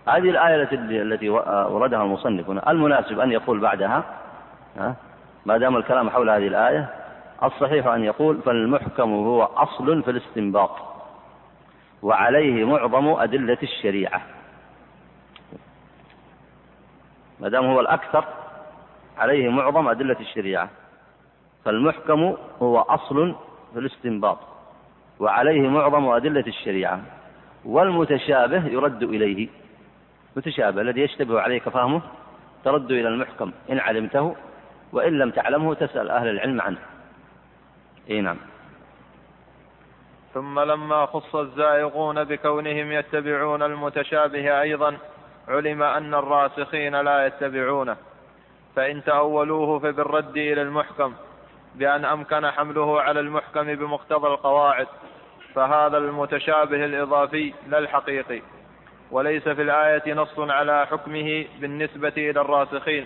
هذه الآية التي وردها المصنف هنا. المناسب أن يقول بعدها ما دام الكلام حول هذه الآية الصحيح أن يقول فالمحكم هو أصل في الاستنباط. وعليه معظم أدلة الشريعة. ما دام هو الأكثر عليه معظم أدلة الشريعة. فالمحكم هو أصل في الاستنباط وعليه معظم أدلة الشريعة. والمتشابه يرد إليه. متشابه الذي يشتبه عليك فهمه ترد إلى المحكم. إن علمته وإن لم تعلمه تسأل أهل العلم عنه. إي نعم. ثم لما خص الزائغون بكونهم يتبعون المتشابه أيضا علم أن الراسخين لا يتبعونه. فإن تأولوه فبالرد إلى المحكم بأن أمكن حمله على المحكم بمقتضى القواعد. فهذا المتشابه الإضافي لا الحقيقي. وليس في الآية نص على حكمه بالنسبة إلى الراسخين.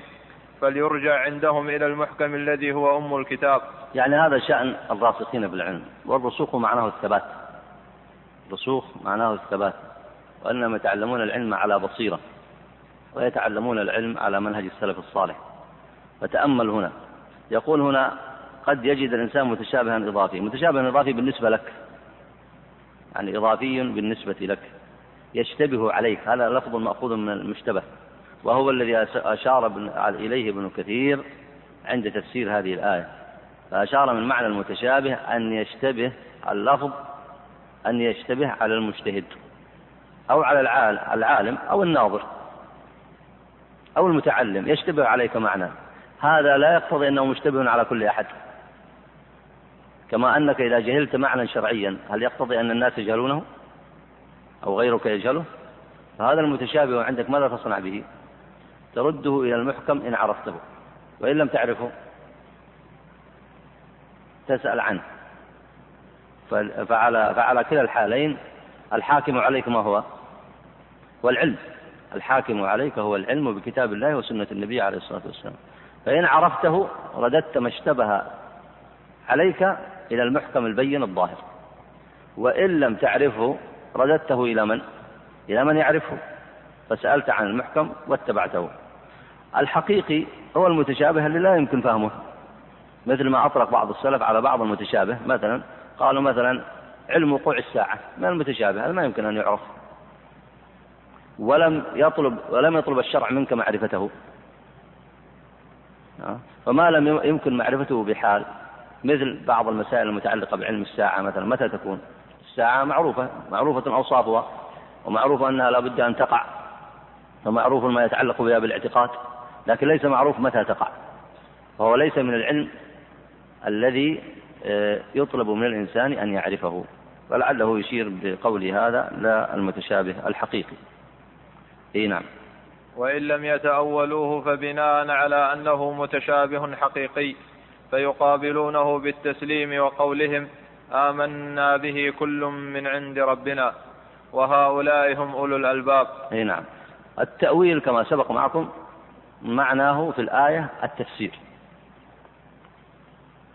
فليرجع عندهم إلى المحكم الذي هو أم الكتاب. يعني هذا شأن الراسخين في العلم والرسوخ معناه الثبات. رسوخ معناه الثبات. وإنما يتعلمون العلم على بصيرة. ويتعلمون العلم على منهج السلف الصالح. فتأمل هنا. يقول هنا قد يجد الإنسان متشابها إضافي. متشابها إضافي بالنسبة لك. يعني إضافي بالنسبة لك. يشتبه عليك. هذا لفظ مأخوذ من المشتبه. وهو الذي أشار إليه ابن كثير عند تفسير هذه الآية. فأشار من معنى المتشابه أن يشتبه اللفظ أن يشتبه على المجتهد. أو على العالم أو الناظر. أو المتعلم يشتبه عليك معنى هذا لا يقتضي أنه مشتبه على كل أحد. كما أنك إذا جهلت معنى شرعيا هل يقتضي أن الناس يجهلونه؟ أو غيرك يجهله؟ فهذا المتشابه عندك ماذا تصنع به؟ ترده إلى المحكم إن عرفته. وإن لم تعرفه تسأل عنه. فعلى, فعلى كلا الحالين الحاكم عليك ما هو؟ والعلم. الحاكم عليك هو العلم بكتاب الله وسنة النبي عليه الصلاة والسلام. فإن عرفته رددت ما اشتبه عليك إلى المحكم البين الظاهر. وإن لم تعرفه رددته إلى من؟ إلى من يعرفه؟ فسألت عن المحكم واتبعته. الحقيقي هو المتشابه اللي لا يمكن فهمه. مثل ما أطلق بعض السلف على بعض المتشابه مثلا قالوا مثلا علم وقوع الساعة من المتشابه؟ هذا ما يمكن أن يعرف. ولم يطلب ولم يطلب الشرع منك معرفته. فما لم يمكن معرفته بحال مثل بعض المسائل المتعلقة بعلم الساعة مثلا متى تكون؟ الساعة معروفة معروفة أوصافها ومعروف أنها لا بد أن تقع ومعروف ما يتعلق بها بالاعتقاد لكن ليس معروف متى تقع. فهو ليس من العلم الذي آه، يطلب من الإنسان أن يعرفه. فلعله يشير بقول هذا لا المتشابه الحقيقي. اي نعم. وإن لم يتأولوه فبناء على أنه متشابه حقيقي فيقابلونه بالتسليم وقولهم آمنا به كل من عند ربنا وهؤلاء هم أولو الألباب. اي نعم. التأويل كما سبق معكم معناه في الآية التفسير.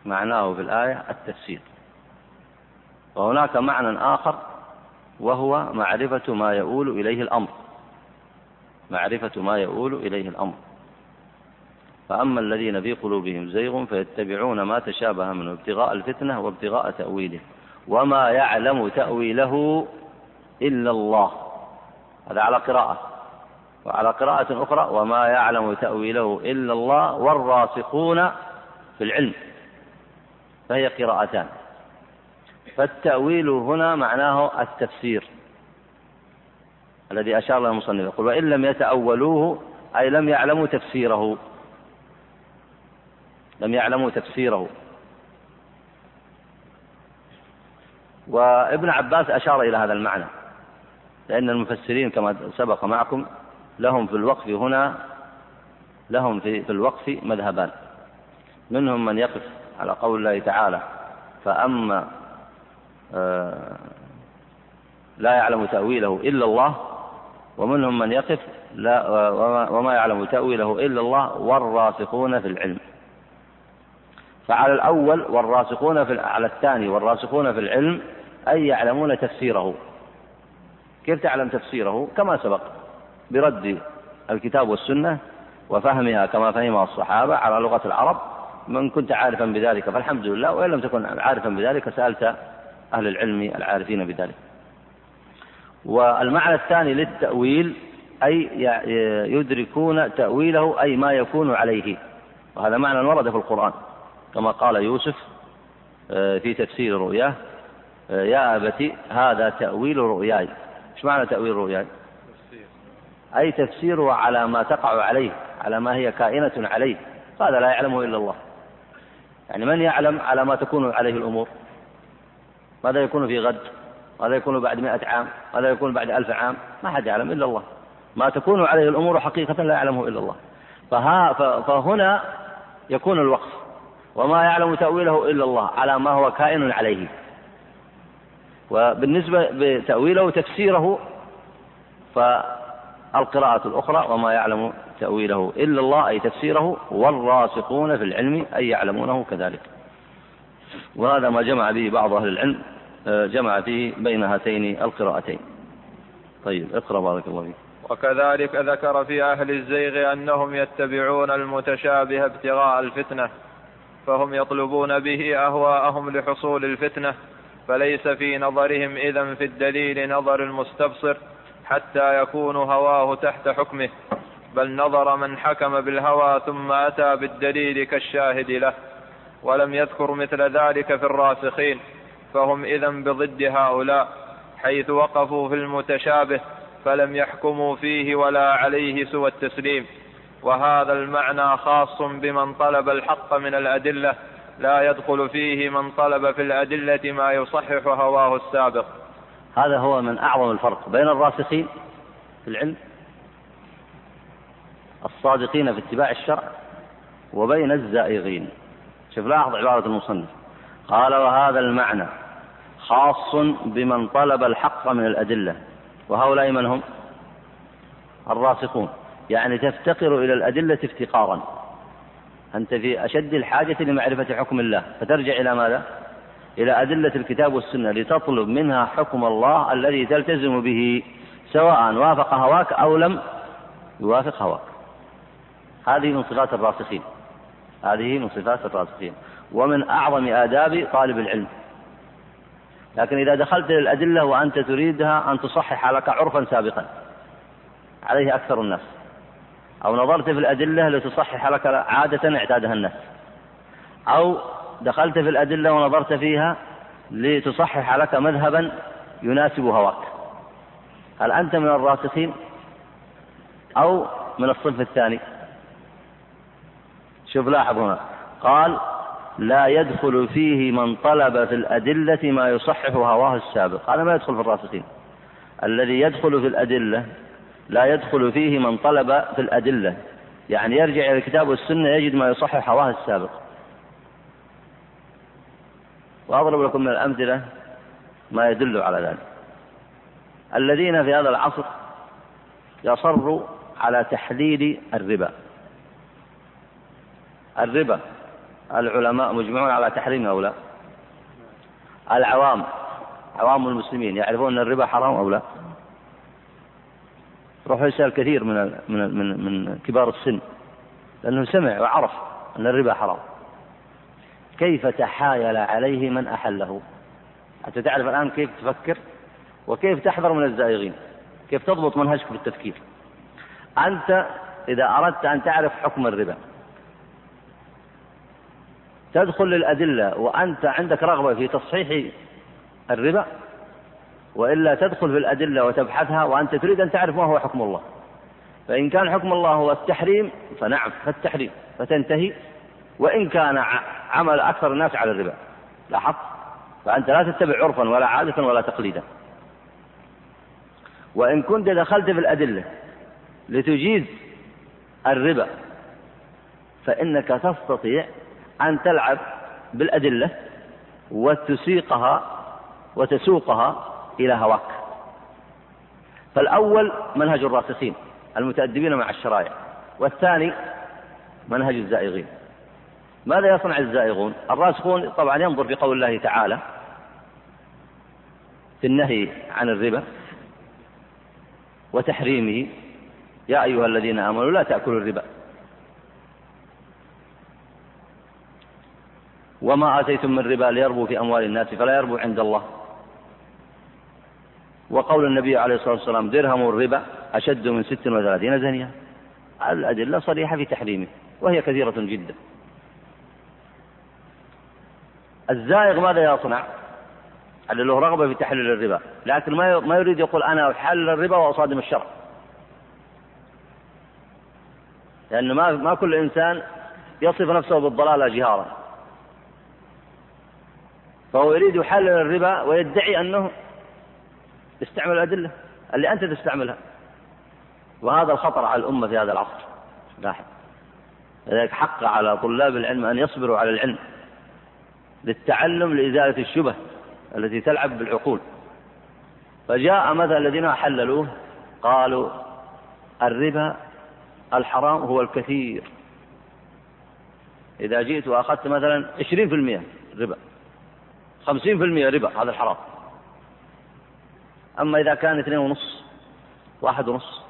معناه في الآية التفسير. وهناك معنى آخر وهو معرفة ما يؤول إليه الأمر. معرفة ما يؤول إليه الأمر. فأما الذين في قلوبهم زيغ فيتبعون ما تشابه منه ابتغاء الفتنة وابتغاء تأويله. وما يعلم تأويله إلا الله. هذا على قراءة. وعلى قراءة أخرى وما يعلم تأويله إلا الله والراسخون في العلم. فهي قراءتان. فالتأويل هنا معناه التفسير. الذي أشار له المصنف. يقول وإن لم يتأولوه أي لم يعلموا تفسيره. لم يعلموا تفسيره. وابن عباس أشار إلى هذا المعنى. لأن المفسرين كما سبق معكم لهم في الوقف هنا لهم في, في الوقف مذهبان. منهم من يقف على قول الله تعالى فأما آه، لا يعلم تأويله إلا الله ومنهم من يقف لا وما يعلم تأويله إلا الله والراسخون في العلم. فعلى الأول والراسخون في على الثاني والراسخون في العلم أي يعلمون تفسيره. كيف تعلم تفسيره؟ كما سبق برد الكتاب والسنة وفهمها كما فهمها الصحابة على لغة العرب. من كنت عارفا بذلك فالحمد لله وإن لم تكن عارفا بذلك سألت أهل العلم العارفين بذلك. والمعنى الثاني للتأويل أي يدركون تأويله أي ما يكون عليه. وهذا معنى ورد في القرآن. كما قال يوسف آه، في تفسير رؤياه آه، يا أبت هذا تأويل رؤياي. إيش معنى تأويل رؤياي؟ أي تفسيره على ما تقع عليه على ما هي كائنة عليه. هذا لا يعلمه إلا الله. يعني من يعلم على ما تكون عليه الأمور؟ ماذا يكون في غد؟ ماذا يكون بعد مئة عام ماذا يكون بعد ألف عام ما حد يعلم إلا الله. ما تكون عليه الأمور حقيقة لا يعلمه إلا الله. فها فهنا يكون الوقف. وما يعلم تأويله إلا الله على ما هو كائن عليه. وبالنسبة بتأويله تفسيره فالقراءة الأخرى وما يعلم تأويله إلا الله أي تفسيره والراسخون في العلم أي يعلمونه كذلك. وهذا ما جمع به بعض أهل العلم جمع فيه بين هاتين القراءتين. طيب اقرأ بارك الله فيك. وكذلك ذكر في أهل الزيغ أنهم يتبعون المتشابه ابتغاء الفتنة فهم يطلبون به أهواءهم لحصول الفتنة فليس في نظرهم إذا في الدليل نظر المستبصر حتى يكون هواه تحت حكمه بل نظر من حكم بالهوى ثم أتى بالدليل كالشاهد له. ولم يذكر مثل ذلك في الراسخين. فهم إذا بضد هؤلاء حيث وقفوا في المتشابه فلم يحكموا فيه ولا عليه سوى التسليم. وهذا المعنى خاص بمن طلب الحق من الأدلة لا يدخل فيه من طلب في الأدلة ما يصحح هواه السابق. هذا هو من أعظم الفرق بين الراسخين في العلم الصادقين في اتباع الشرع وبين الزائغين. شوف لاحظ عبارة المصنف. قال وهذا المعنى خاص بمن طلب الحق من الأدلة وهؤلاء من هم؟ الراسخون. يعني تفتقر إلى الأدلة افتقارا. أنت في أشد الحاجة لمعرفة حكم الله. فترجع إلى ماذا؟ إلى أدلة الكتاب والسنة لتطلب منها حكم الله الذي تلتزم به سواء وافق هواك أو لم يوافق هواك. هذه من صفات الراسخين. هذه من صفات الراسخين. ومن أعظم آداب طالب العلم. لكن إذا دخلت للأدلة وأنت تريدها أن تصحح لك عرفا سابقا عليه أكثر الناس. أو نظرت في الأدلة لتصحح لك عادة اعتادها الناس. أو دخلت في الأدلة ونظرت فيها لتصحح لك مذهبا يناسب هواك. هل أنت من الراسخين؟ أو من الصنف الثاني؟ شوف لاحظ هنا. قال لا يدخل فيه من طلب في الأدلة ما يصحح هواه السابق. هذا ما يدخل في الراسخين. الذي يدخل في الأدلة لا يدخل فيه من طلب في الأدلة. يعني يرجع إلى الكتاب والسنة يجد ما يصحح هواه السابق. وأضرب لكم من الأمثلة ما يدل على ذلك. الذين في هذا العصر يصروا على تحليل الربا. الربا. العلماء مجمعون على تحريمه أو لا العوام عوام المسلمين يعرفون أن الربا حرام أو لا؟ روح يسأل كثير من من من من كبار السن لأنه سمع وعرف أن الربا حرام. كيف تحايل عليه من أحله؟ حتى تعرف الآن كيف تفكر؟ وكيف تحذر من الزائغين؟ كيف تضبط منهجك في التفكير؟ أنت إذا أردت أن تعرف حكم الربا تدخل للأدلة وأنت عندك رغبة في تصحيح الربا وإلا تدخل في الأدلة وتبحثها وأنت تريد أن تعرف ما هو حكم الله. فإن كان حكم الله هو التحريم فنعم فالتحريم فتنتهي. وإن كان عمل أكثر الناس على الربا لاحظت فأنت لا تتبع عرفا ولا عادة ولا تقليدا. وإن كنت دخلت في الأدلة لتجيز الربا فإنك تستطيع أن تلعب بالأدلة وتسيقها وتسوقها إلى هواك. فالأول منهج الراسخين المتأدبين مع الشرائع والثاني منهج الزائغين. ماذا يصنع الزائغون؟ الراسخون طبعا ينظر في قول الله تعالى في النهي عن الربا وتحريمه يا أيها الذين آمنوا لا تأكلوا الربا وما آتيتم من ربا ليربو في أموال الناس فلا يربو عند الله. وقول النبي عليه الصلاة والسلام درهم الربا أشد من ست وثلاثين زنية. الأدلة صريحة في تحريمه وهي كثيرة جدا. الزائغ ماذا يصنع؟ اللي له رغبة في تحليل الربا لكن ما ما يريد يقول أنا أحلل الربا وأصادم الشرع. لأن ما ما كل إنسان يصف نفسه بالضلالة جهارا. فهو يريد يحلل الربا ويدعي أنه يستعمل الأدلة اللي أنت تستعملها. وهذا الخطر على الأمة في هذا العصر. لاحظ. لذلك حق على طلاب العلم أن يصبروا على العلم. للتعلم لإزالة الشبه التي تلعب بالعقول. فجاء مثلا الذين حللوه. قالوا الربا الحرام هو الكثير. إذا جئت وأخذت مثلا 20% ربا. 50% ربا هذا الحرام. أما إذا كان اثنين ونص واحد ونص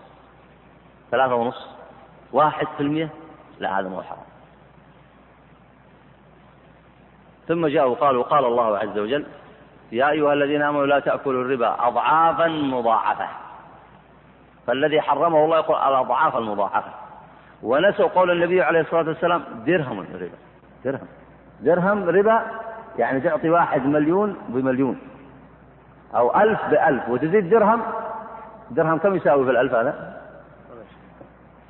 ثلاثة ونص واحد في المية لا هذا مو حرام. ثم جاءوا وقالوا قال الله عز وجل يا أيها الذين آمنوا لا تأكلوا الربا أضعافا مضاعفة. فالذي حرمه الله يقول الأضعاف المضاعفة. ونسوا قول النبي عليه الصلاة والسلام درهم ربا درهم. درهم ربا يعني تعطي واحد مليون بمليون. أو ألف بألف. وتزيد درهم. درهم كم يساوي في الألف هذا؟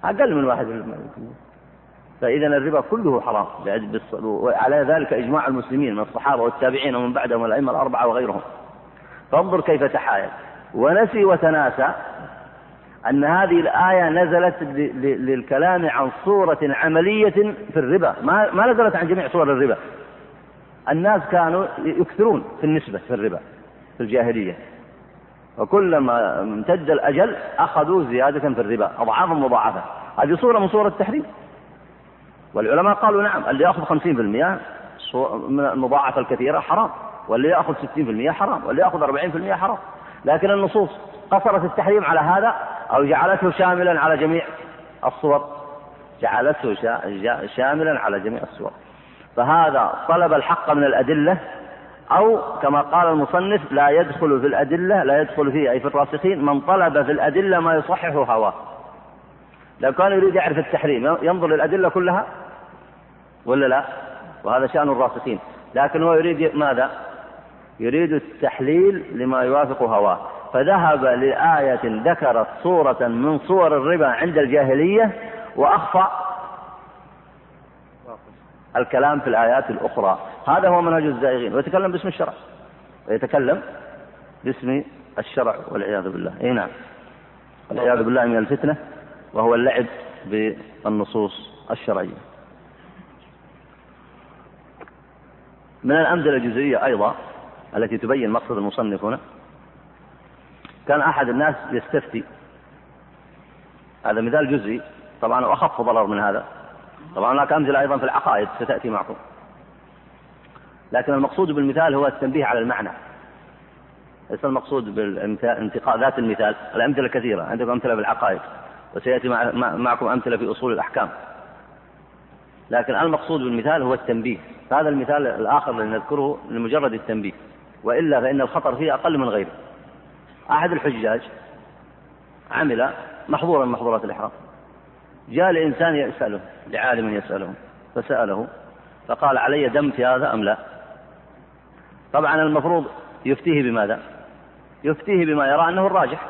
أقل من واحد فإذا الربا كله حرام. وعلى ذلك إجماع المسلمين من الصحابة والتابعين ومن بعدهم الأئمة الأربعة وغيرهم. فانظر كيف تحايل. ونسي وتناسى أن هذه الآية نزلت للكلام عن صورة عملية في الربا. ما, ما نزلت عن جميع صور الربا. الناس كانوا يكثرون في النسبة في الربا في الجاهلية. وكلما امتد الأجل أخذوا زيادة في الربا أضعافا مضاعفة. هذه صورة من صور التحريم. والعلماء قالوا نعم اللي يأخذ خمسين في المئة من المضاعفة الكثيرة حرام واللي يأخذ ستين في المئة حرام واللي يأخذ أربعين في المئة حرام. لكن النصوص قصرت التحريم على هذا أو جعلته شاملا على جميع الصور؟ جعلته شاملا على جميع الصور. فهذا طلب الحق من الأدلة أو كما قال المصنف لا يدخل في الأدلة لا يدخل فيه أي في الراسخين من طلب في الأدلة ما يصحح هواه. لو كان يريد يعرف التحريم ينظر للأدلة كلها؟ ولا لا؟ وهذا شأن الراسخين. لكن هو يريد ماذا؟ يريد التحليل لما يوافق هواه. فذهب لآية ذكرت صورة من صور الربا عند الجاهلية وأخفى الكلام في الآيات الأخرى. هذا هو منهج الزائغين. ويتكلم باسم الشرع. ويتكلم باسم الشرع والعياذ بالله. إي نعم. والعياذ بالله من الفتنة وهو اللعب بالنصوص الشرعية. من الأمثلة الجزئية أيضا التي تبين مقصد المصنف هنا كان أحد الناس يستفتي. هذا مثال جزئي. طبعا وأخف ضرر من هذا. طبعا هناك أمثلة أيضا في العقائد ستأتي معكم. لكن المقصود بالمثال هو التنبيه على المعنى. ليس المقصود بالانتقاء ذات المثال الأمثلة كثيرة عندكم أمثلة في العقائد وسيأتي مع معكم أمثلة في أصول الأحكام. لكن المقصود بالمثال هو التنبيه. هذا المثال الآخر الذي نذكره لمجرد التنبيه. وإلا فإن الخطر فيه أقل من غيره. أحد الحجاج عمل محظورا من محظورات الإحرام. جاء لإنسان يسأله لعالم يسأله فسأله فقال علي دم في هذا أم لا؟ طبعا المفروض يفتيه بماذا؟ يفتيه بما يرى أنه الراجح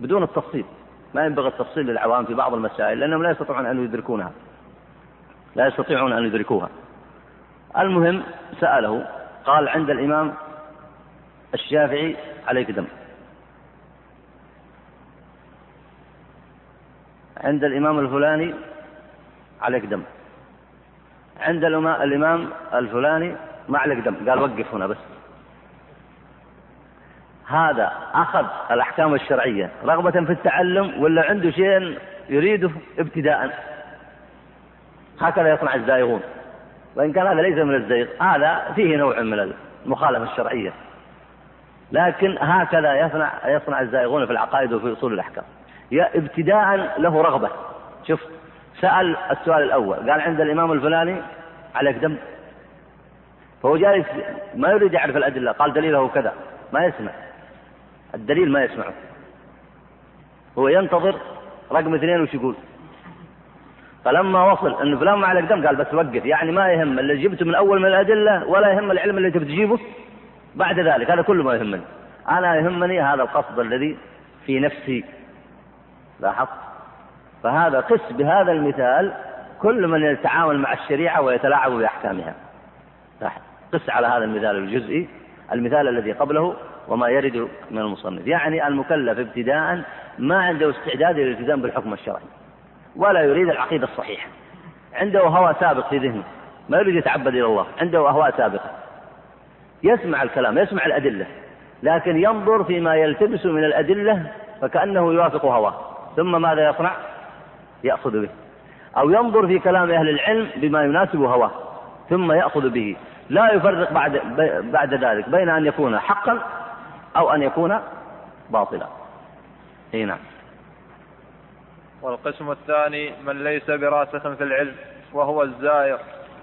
بدون التفصيل. ما ينبغي التفصيل للعوام في بعض المسائل لأنهم لا يستطيعون أن يدركونها. لا يستطيعون أن يدركوها. المهم سأله قال عند الإمام الشافعي عليك دم. عند الإمام الفلاني عليك دم. عند الإمام الفلاني ما عليك دم. قال وقف هنا بس. هذا أخذ الأحكام الشرعية. رغبة في التعلم ولا عنده شيء يريده ابتداء. هكذا يصنع الزائغون. وإن كان هذا ليس من الزيغ هذا فيه نوع من المخالفة الشرعية. لكن هكذا يصنع يصنع الزائغون في العقائد وفي أصول الأحكام. ابتداء له رغبة. شوف سأل السؤال الأول. قال عند الإمام الفلاني عليك دم؟ فهو جالس ما يريد يعرف الأدلة. قال دليله كذا. ما يسمع. الدليل ما يسمعه. هو ينتظر رقم اثنين وش يقول. فلما وصل إن فلان ما عليك دم قال بس وقف. يعني ما يهم اللي جبته من أول من الأدلة ولا يهم العلم اللي تبي تجيبه بعد ذلك. هذا كله ما يهمني. أنا يهمني هذا القصد الذي في نفسي لاحظت؟ فهذا قس بهذا المثال كل من يتعامل مع الشريعة ويتلاعب بأحكامها. لاحظ. قس على هذا المثال الجزئي المثال الذي قبله وما يرد من المصنف. يعني المكلف ابتداء ما عنده استعداد للالتزام بالحكم الشرعي ولا يريد العقيدة الصحيحة. عنده هوى سابق في ذهنه ما يريد يتعبد إلى الله عنده أهواء سابقة. يسمع الكلام يسمع الأدلة لكن ينظر فيما يلتبس من الأدلة فكأنه يوافق هواه. ثم ماذا يصنع؟ يأخذ به. أو ينظر في كلام أهل العلم بما يناسب هواه ثم يأخذ به. لا يفرق بعد بعد ذلك بين أن يكون حقا أو أن يكون باطلا. إي نعم. والقسم الثاني من ليس براسخ في العلم وهو الزائر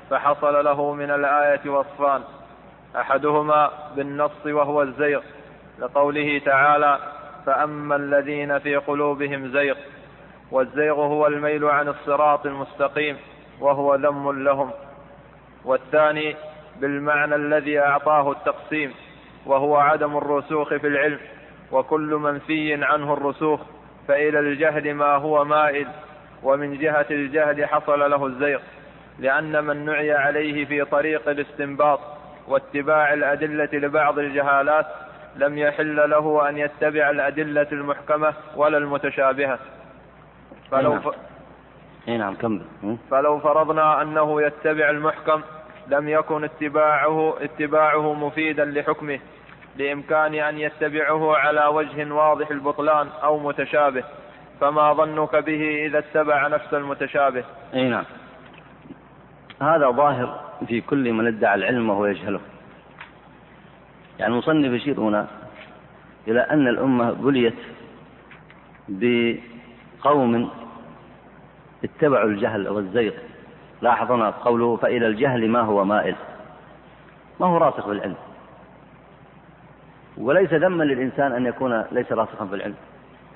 فحصل له من الآية وصفان. أحدهما بالنص وهو الزيغ لقوله تعالى فأما الذين في قلوبهم زيغ والزيغ هو الميل عن الصراط المستقيم وهو ذم لهم. والثاني بالمعنى الذي أعطاه التقسيم وهو عدم الرسوخ في العلم وكل منفي عنه الرسوخ فإلى الجهل ما هو مائل ومن جهة الجهل حصل له الزيغ. لأن من نعي عليه في طريق الاستنباط واتباع الأدلة لبعض الجهالات لم يحل له أن يتبع الأدلة المحكمة ولا المتشابهة. فلو ف... أي نعم كمل. فلو فرضنا أنه يتبع المحكم لم يكن اتباعه اتباعه مفيدا لحكمه لإمكان أن يتبعه على وجه واضح البطلان أو متشابه. فما ظنك به إذا اتبع نفس المتشابه. أي نعم. هذا ظاهر في كل من ادعى العلم وهو يجهله. يعني المصنف يشير هنا إلى أن الأمة بليت بقوم اتبعوا الجهل والزيغ. لاحظ هنا قوله فإلى الجهل ما هو مائل. ما هو راسخ بالعلم وليس ذما للإنسان أن يكون ليس راسخا في العلم.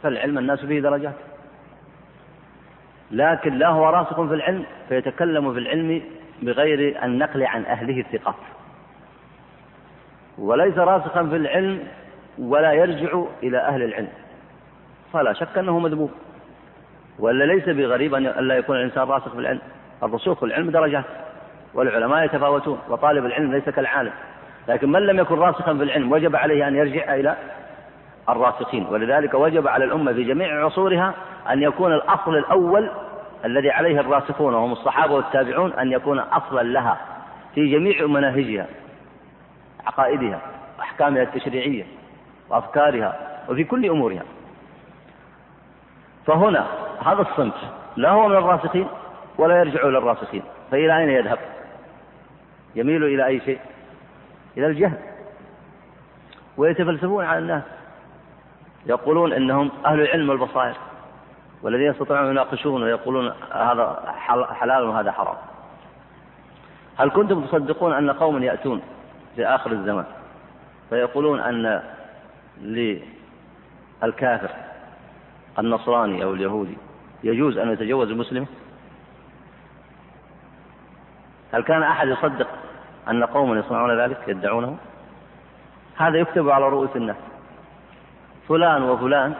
فالعلم الناس فيه درجات. لكن لا هو راسخ في العلم فيتكلم في العلم بغير النقل عن أهله الثقات. وليس راسخا في العلم ولا يرجع إلى أهل العلم. فلا شك أنه مذموم. ولا ليس بغريب أن لا يكون الإنسان راسخ في العلم. الرسوخ في العلم درجات. والعلماء يتفاوتون وطالب العلم ليس كالعالم. لكن من لم يكن راسخا في العلم وجب عليه أن يرجع إلى الراسخين. ولذلك وجب على الأمة في جميع عصورها أن يكون الأصل الأول الذي عليه الراسخون وهم الصحابة والتابعون أن يكون أصلا لها في جميع مناهجها. عقائدها وأحكامها التشريعية وأفكارها وفي كل أمورها. فهنا هذا الصنف لا هو من الراسخين ولا يرجع إلى الراسخين فإلى أين يذهب؟ يميل إلى أي شيء؟ إلى الجهل. ويتفلسفون على الناس يقولون إنهم أهل العلم والبصائر والذين يستطيعون أن يناقشون ويقولون هذا حلال وهذا حرام. هل كنتم تصدقون أن قوم يأتون في آخر الزمان. فيقولون أن للكافر النصراني أو اليهودي يجوز أن يتجوز المسلم هل كان أحد يصدق أن قوما يصنعون ذلك يدعونه؟ هذا يكتب على رؤوس الناس. فلان وفلان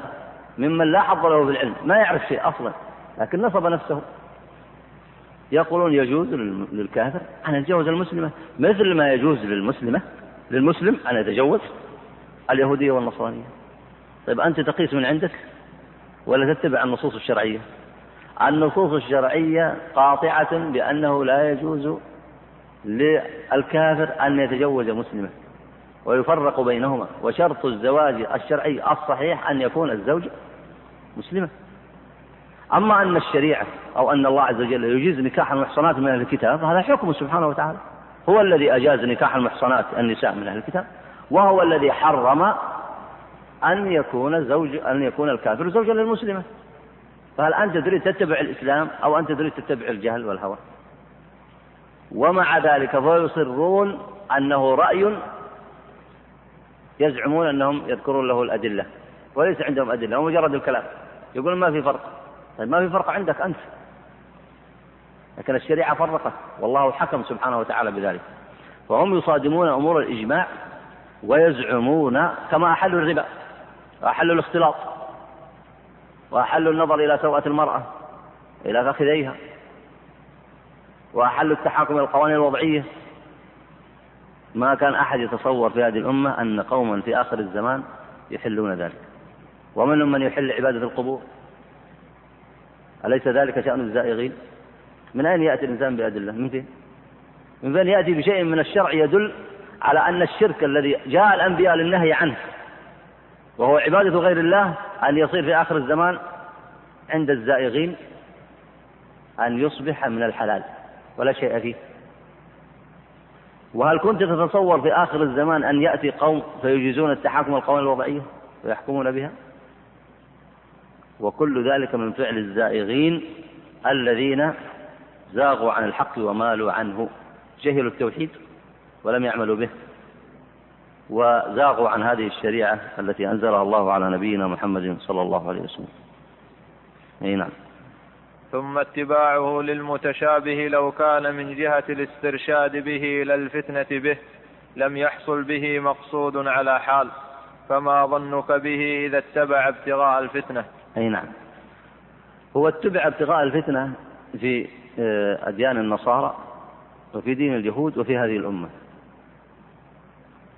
ممن لا حظ له في العلم ما يعرف شيء أصلا لكن نصب نفسه. يقولون يجوز للكافر أن يتجوز المسلمة. مثل ما يجوز للمسلمة للمسلم أن يتجوز اليهودية والنصرانية. طيب أنت تقيس من عندك ولا تتبع النصوص الشرعية؟ النصوص الشرعية قاطعة بأنه لا يجوز للكافر أن يتزوج مسلمة. ويفرق بينهما. وشرط الزواج الشرعي الصحيح أن يكون الزوج مسلما أما أن الشريعة أو أن الله عز وجل يجيز نكاح المحصنات من أهل الكتاب هذا حكم سبحانه وتعالى. هو الذي أجاز نكاح المحصنات النساء من أهل الكتاب وهو الذي حرم أن يكون زوج أن يكون الكافر زوجا للمسلمة. فهل أنت تريد تتبع الإسلام أو أنت تريد تتبع الجهل والهوى؟ ومع ذلك فيصرون أنه رأي يزعمون أنهم يذكرون له الأدلة وليس عندهم أدلة هو مجرد الكلام. يقولون ما في فرق. طيب ما في فرق عندك أنت. لكن الشريعة فرقت والله حكم سبحانه وتعالى بذلك. فهم يصادمون أمور الإجماع ويزعمون كما أحلوا الربا وأحلوا الاختلاط وأحلوا النظر إلى سوءة المرأة إلى فخذيها وأحلوا التحاكم إلى القوانين الوضعية. ما كان أحد يتصور في هذه الأمة أن قوما في آخر الزمان يحلون ذلك. ومنهم من يحل عبادة القبور. أليس ذلك شأن الزائغين؟ من أين يأتي الإنسان بأدلة من فين؟ من فين يأتي بشيء من الشرع يدل على أن الشرك الذي جاء الأنبياء للنهي عنه وهو عبادة غير الله أن يصير في آخر الزمان عند الزائغين أن يصبح من الحلال ولا شيء فيه. وهل كنت تتصور في آخر الزمان أن يأتي قوم فيجيزون التحاكم القوانين الوضعية ويحكمون بها؟ وكل ذلك من فعل الزائغين الذين زاغوا عن الحق ومالوا عنه. جهلوا التوحيد ولم يعملوا به وزاغوا عن هذه الشريعة التي أنزلها الله على نبينا محمد صلى الله عليه وسلم. أي نعم. ثم اتباعه للمتشابه لو كان من جهة الاسترشاد به إلى الفتنة به لم يحصل به مقصود على حال فما ظنك به إذا اتبع ابتغاء الفتنة. أي نعم. هو اتبع ابتغاء الفتنة في آه، أديان النصارى وفي دين اليهود وفي هذه الأمة.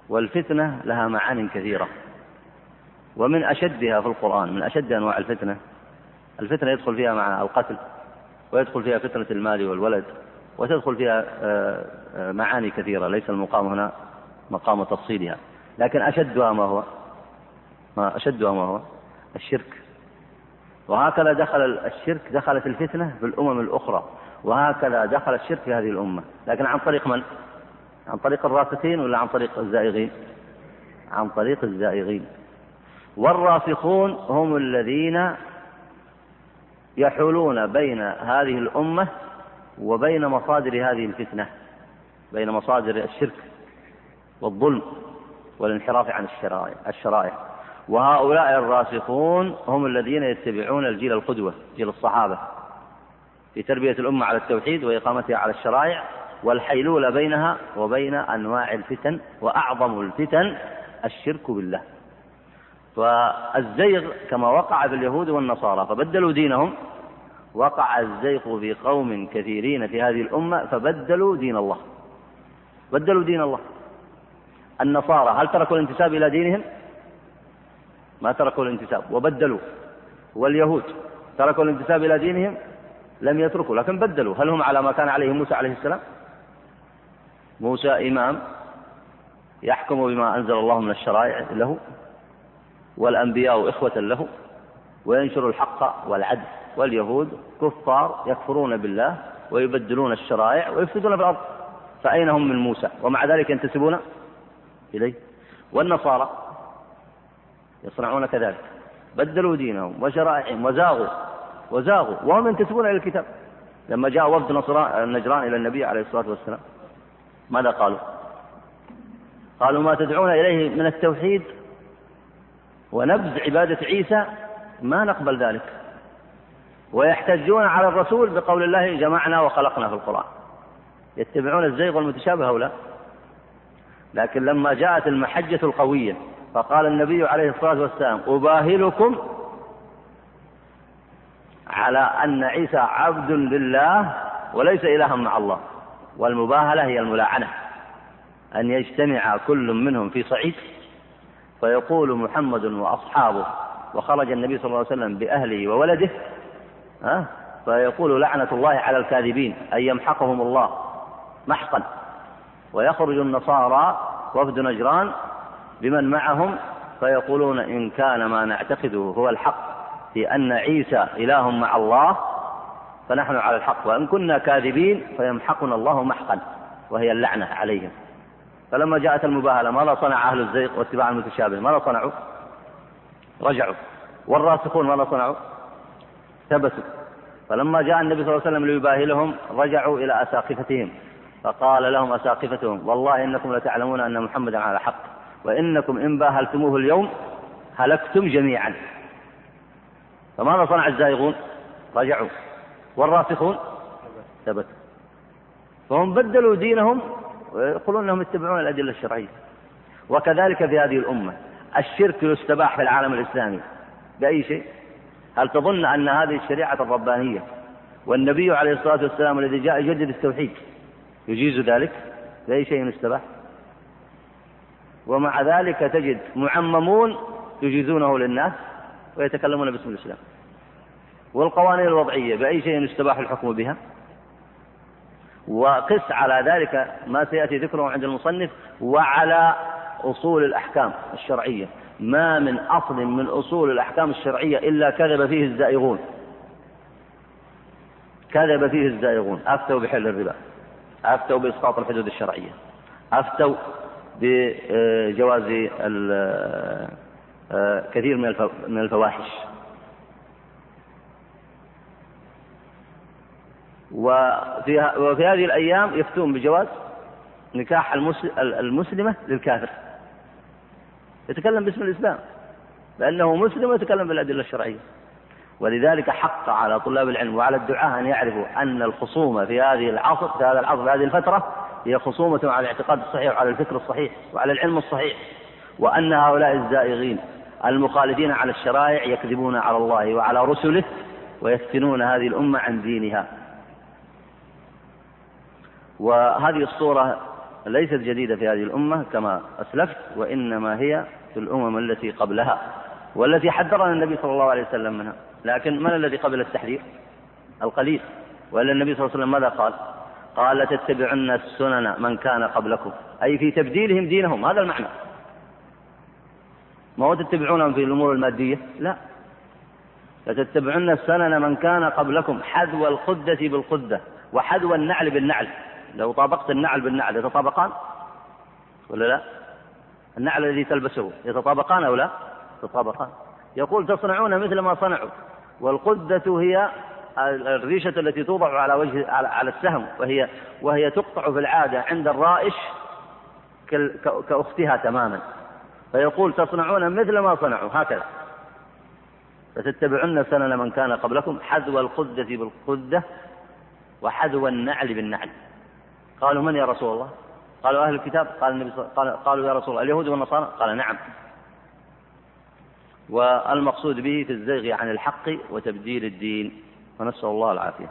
والفتنة لها معان كثيرة ومن أشدها في القرآن من أشد أنواع الفتنة. الفتنة يدخل فيها مع القتل ويدخل فيها فتنة المال والولد وتدخل فيها آه، آه، معاني كثيرة. ليس المقام هنا مقام تفصيلها لكن أشدها ما هو ما أشدها ما هو الشرك. وهكذا دخل الشرك دخلت الفتنة في الأمم الأخرى وهكذا دخل الشرك في هذه الأمة لكن عن طريق من؟ عن طريق الراسخين ولا عن طريق الزائغين؟ عن طريق الزائغين والراسخون هم الذين يحولون بين هذه الأمة وبين مصادر هذه الفتنة بين مصادر الشرك والظلم والانحراف عن الشرائع الشرائع وهؤلاء الراسخون هم الذين يتبعون الجيل القدوة جيل الصحابة. في تربية الأمة على التوحيد وإقامتها على الشرائع والحيلولة بينها وبين أنواع الفتن وأعظم الفتن الشرك بالله. فالزيغ كما وقع في اليهود والنصارى فبدلوا دينهم. وقع الزيغ في قوم كثيرين في هذه الأمة فبدلوا دين الله. بدلوا دين الله. النصارى هل تركوا الانتساب إلى دينهم؟ ما تركوا الانتساب وبدلوا. واليهود تركوا الانتساب إلى دينهم لم يتركوا لكن بدلوا. هل هم على ما كان عليه موسى عليه السلام؟ موسى إمام يحكم بما أنزل الله من الشرائع له والأنبياء إخوة له وينشر الحق والعدل. واليهود كفار يكفرون بالله ويبدلون الشرائع ويفسدون في الأرض. فأين هم من موسى؟ ومع ذلك ينتسبون إليه. والنصارى يصنعون كذلك. بدلوا دينهم وشرائعهم وزاغوا. وزاغوا. وهم ينتسبون إلى الكتاب. لما جاء وفد نجران إلى النبي عليه الصلاة والسلام ماذا قالوا؟ قالوا ما تدعون إليه من التوحيد ونبذ عبادة عيسى ما نقبل ذلك. ويحتجون على الرسول بقول الله جمعنا وخلقنا في القرآن. يتبعون الزيغ والمتشابه هؤلاء. لكن لما جاءت المحجة القوية فقال النبي عليه الصلاة والسلام أباهلكم على أن عيسى عبد لله وليس إلها مع الله. والمباهلة هي الملاعنة أن يجتمع كل منهم في صعيد فيقول محمد وأصحابه وخرج النبي صلى الله عليه وسلم بأهله وولده ها؟ فيقول لعنة الله على الكاذبين أن يمحقهم الله محقا ويخرج النصارى وفد نجران بمن معهم فيقولون إن كان ما نعتقده هو الحق في أن عيسى إله مع الله فنحن على الحق وإن كنا كاذبين فيمحقنا الله محقا وهي اللعنة عليهم. فلما جاءت المباهلة ماذا صنع أهل الزيغ واتباع المتشابه؟ ماذا صنعوا؟ رجعوا. والراسخون ماذا صنعوا؟ ثبتوا. فلما جاء النبي صلى الله عليه وسلم ليباهلهم رجعوا إلى أساقفتهم فقال لهم أساقفتهم والله إنكم لتعلمون أن محمدا على حق. وإنكم إن باهلتموه اليوم هلكتم جميعا. فماذا صنع الزائغون؟ رجعوا والراسخون؟ ثبتوا. فهم بدلوا دينهم ويقولون إنهم يتبعون الأدلة الشرعية. وكذلك في هذه الأمة الشرك يستباح في العالم الإسلامي. بأي شيء؟ هل تظن أن هذه الشريعة الربانية والنبي عليه الصلاة والسلام الذي جاء يجدد التوحيد يجيز ذلك؟ بأي شيء يستباح؟ ومع ذلك تجد معممون يجيزونه للناس ويتكلمون باسم الإسلام. والقوانين الوضعية بأي شيء يستباح الحكم بها. وقس على ذلك ما سيأتي ذكره عند المصنف وعلى أصول الأحكام الشرعية. ما من أصل من أصول الأحكام الشرعية إلا كذب فيه الزائغون. كذب فيه الزائغون. أفتوا بحل الربا. أفتوا بإسقاط الحدود الشرعية. أفتوا بجواز كثير من الفواحش. وفي هذه الأيام يفتون بجواز نكاح المسلمة للكافر. يتكلم باسم الإسلام لأنه مسلم ويتكلم بالأدلة الشرعية. ولذلك حق على طلاب العلم وعلى الدعاة أن يعرفوا أن الخصومة في هذه العصر في هذا العصر في هذه الفترة هي خصومة على الاعتقاد الصحيح وعلى الفكر الصحيح وعلى العلم الصحيح وأن هؤلاء الزائغين المخالفين على الشرائع يكذبون على الله وعلى رسله ويفتنون هذه الأمة عن دينها. وهذه الصورة ليست جديدة في هذه الأمة كما أسلفت وإنما هي في الأمم التي قبلها والتي حذرنا النبي صلى الله عليه وسلم منها. لكن من الذي قبل التحذير؟ القليل. وإلا النبي صلى الله عليه وسلم ماذا قال؟ قال لتتبعن السنن من كان قبلكم. أي في تبديلهم دينهم. هذا المعنى. ما هو تتبعونهم في الأمور المادية؟ لا. لتتبعن السنن من كان قبلكم. حذو القدة بالقدة وحذو النعل بالنعل. لو طابقت النعل بالنعل يتطابقان؟ ولا لا؟ النعل الذي تلبسه يتطابقان أو لا؟ يتطابقان. يقول تصنعون مثل ما صنعوا. والقدة هي الريشة التي توضع على وجه على السهم وهي وهي تقطع في العادة عند الرائش كأختها تماما. فيقول تصنعون مثل ما صنعوا هكذا. فتتبعن سنن من كان قبلكم حذو القدة بالقدة وحذو النعل بالنعل. قالوا من يا رسول الله؟ قالوا أهل الكتاب؟ قال النبي قال قالوا يا رسول الله اليهود والنصارى؟ قال نعم. والمقصود به في الزيغ عن الحق وتبديل الدين. ونسأل الله العافية.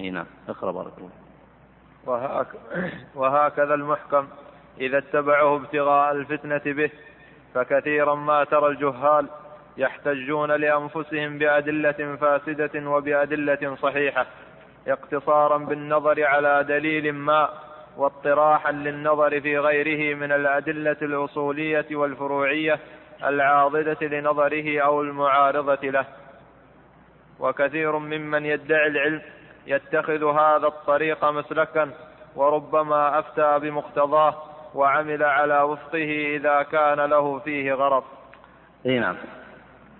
إي نعم. اقرأ بارك الله وهك <clears throat> وهكذا المحكم إذا اتبعه ابتغاء الفتنة به فكثيرا ما ترى الجهال يحتجون لأنفسهم بأدلة فاسدة وبأدلة صحيحة اقتصارا بالنظر على دليل ما واطراحا للنظر في غيره من الأدلة الأصولية والفروعية العاضدة لنظره أو المعارضة له. وكثير ممن يدعي العلم يتخذ هذا الطريق مسلكا وربما أفتى بمقتضاه وعمل على وفقه إذا كان له فيه غرض. اي نعم.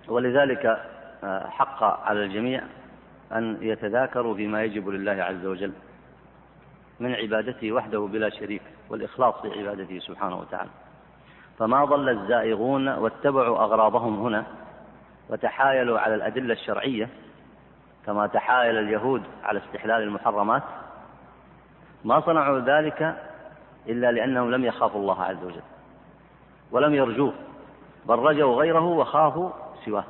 ولذلك آه، حق على الجميع أن يتذاكروا فيما يجب لله عز وجل من عبادته وحده بلا شريك والإخلاص في عبادته سبحانه وتعالى. فما ضل الزائغون واتبعوا أغراضهم هنا وتحايلوا على الأدلة الشرعية كما تحايل اليهود على استحلال المحرمات ما صنعوا ذلك إلا لأنهم لم يخافوا الله عز وجل ولم يرجوه بل رجوا غيره وخافوا سواه.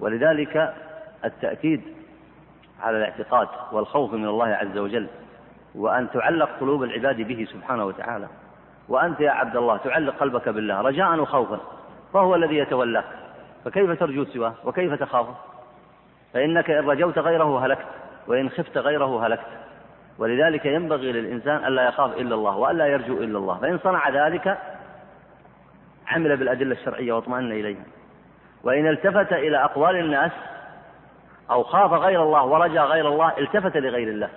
ولذلك التأكيد على الاعتقاد والخوف من الله عز وجل وأن تعلق قلوب العباد به سبحانه وتعالى وأنت يا عبد الله تعلق قلبك بالله رجاء وخوفا فهو الذي يتولاك فكيف ترجو سواه؟ وكيف تخافه؟ فإنك إن رجوت غيره هلكت وإن خفت غيره هلكت. ولذلك ينبغي للإنسان ألا يخاف إلا الله وألا يرجو إلا الله. فإن صنع ذلك عمل بالأدلة الشرعية واطمأن إليها. وإن التفت إلى أقوال الناس أو خاف غير الله ورجا غير الله التفت لغير الله.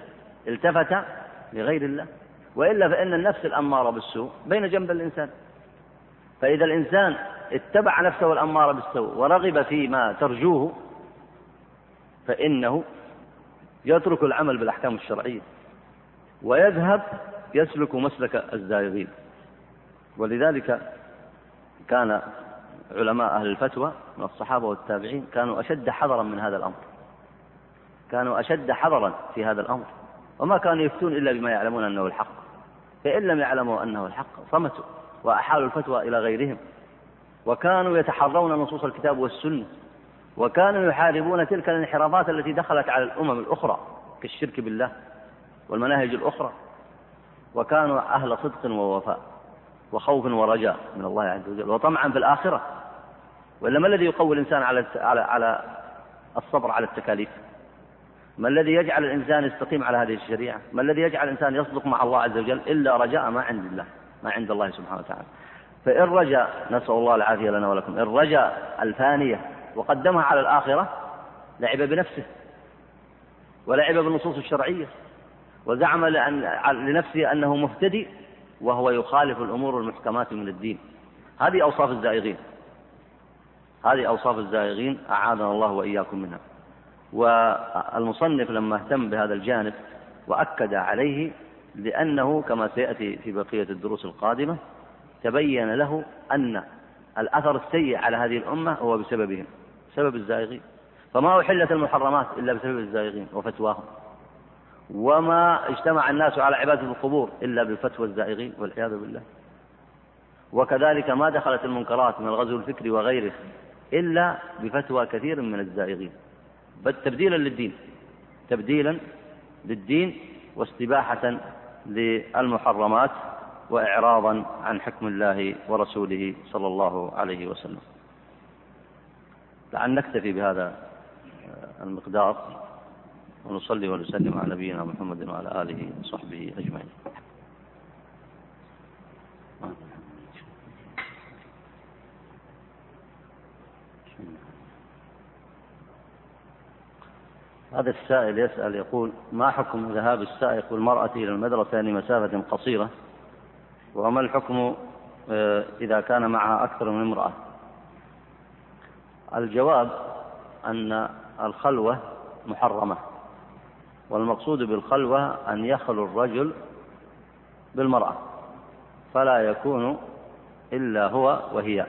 التفت لغير الله. وإلا فإن النفس الأمارة بالسوء بين جنب الإنسان. فإذا الإنسان اتبع نفسه الأمارة بالسوء ورغب فيما ترجوه فإنه يترك العمل بالأحكام الشرعية ويذهب يسلك مسلك الزائغين ولذلك كان علماء أهل الفتوى من الصحابة والتابعين كانوا أشد حذرا من هذا الأمر. كانوا أشد حذرا في هذا الأمر. وما كانوا يفتون إلا بما يعلمون أنه الحق. فإن لم يعلموا أنه الحق صمتوا وأحالوا الفتوى إلى غيرهم. وكانوا يتحرون نصوص الكتاب والسنة. وكانوا يحاربون تلك الانحرافات التي دخلت على الأمم الأخرى كالشرك بالله والمناهج الأخرى وكانوا أهل صدق ووفاء وخوف ورجاء من الله عز وجل وطمعا في الآخرة وإلا ما الذي يقوي الإنسان على على على الصبر على التكاليف؟ ما الذي يجعل الإنسان يستقيم على هذه الشريعة؟ ما الذي يجعل الإنسان يصدق مع الله عز وجل إلا رجاء ما عند الله ما عند الله سبحانه وتعالى فإن رجا نسأل الله العافية لنا ولكم إن رجا الفانية وقدمها على الآخرة لعب بنفسه ولعب بالنصوص الشرعية وزعم لنفسه أنه مهتدي وهو يخالف الأمور المحكمات من الدين. هذه أوصاف الزائغين. هذه أوصاف الزائغين أعاذنا الله وإياكم منها. والمصنف لما اهتم بهذا الجانب وأكد عليه لأنه كما سيأتي في بقية الدروس القادمة تبين له أن الأثر السيء على هذه الأمة هو بسببهم. سبب الزائغين. فما أحلت المحرمات إلا بسبب الزائغين وفتواهم. وما اجتمع الناس على عبادة القبور إلا بفتوى الزائغين والعياذ بالله. وكذلك ما دخلت المنكرات من الغزو الفكري وغيره إلا بفتوى كثير من الزائغين. بل تبديلا للدين. تبديلا للدين واستباحة للمحرمات وإعراضا عن حكم الله ورسوله صلى الله عليه وسلم. لعل نكتفي بهذا المقدار ونصلي ونسلم على نبينا محمد وعلى آله وصحبه أجمعين. هذا السائل يسأل يقول ما حكم ذهاب السائق والمرأة إلى المدرسة لمسافة قصيرة؟ وما الحكم آه، إذا كان معها أكثر من امرأة؟ الجواب أن الخلوة محرمة والمقصود بالخلوة أن يخلو الرجل بالمرأة فلا يكون إلا هو وهي.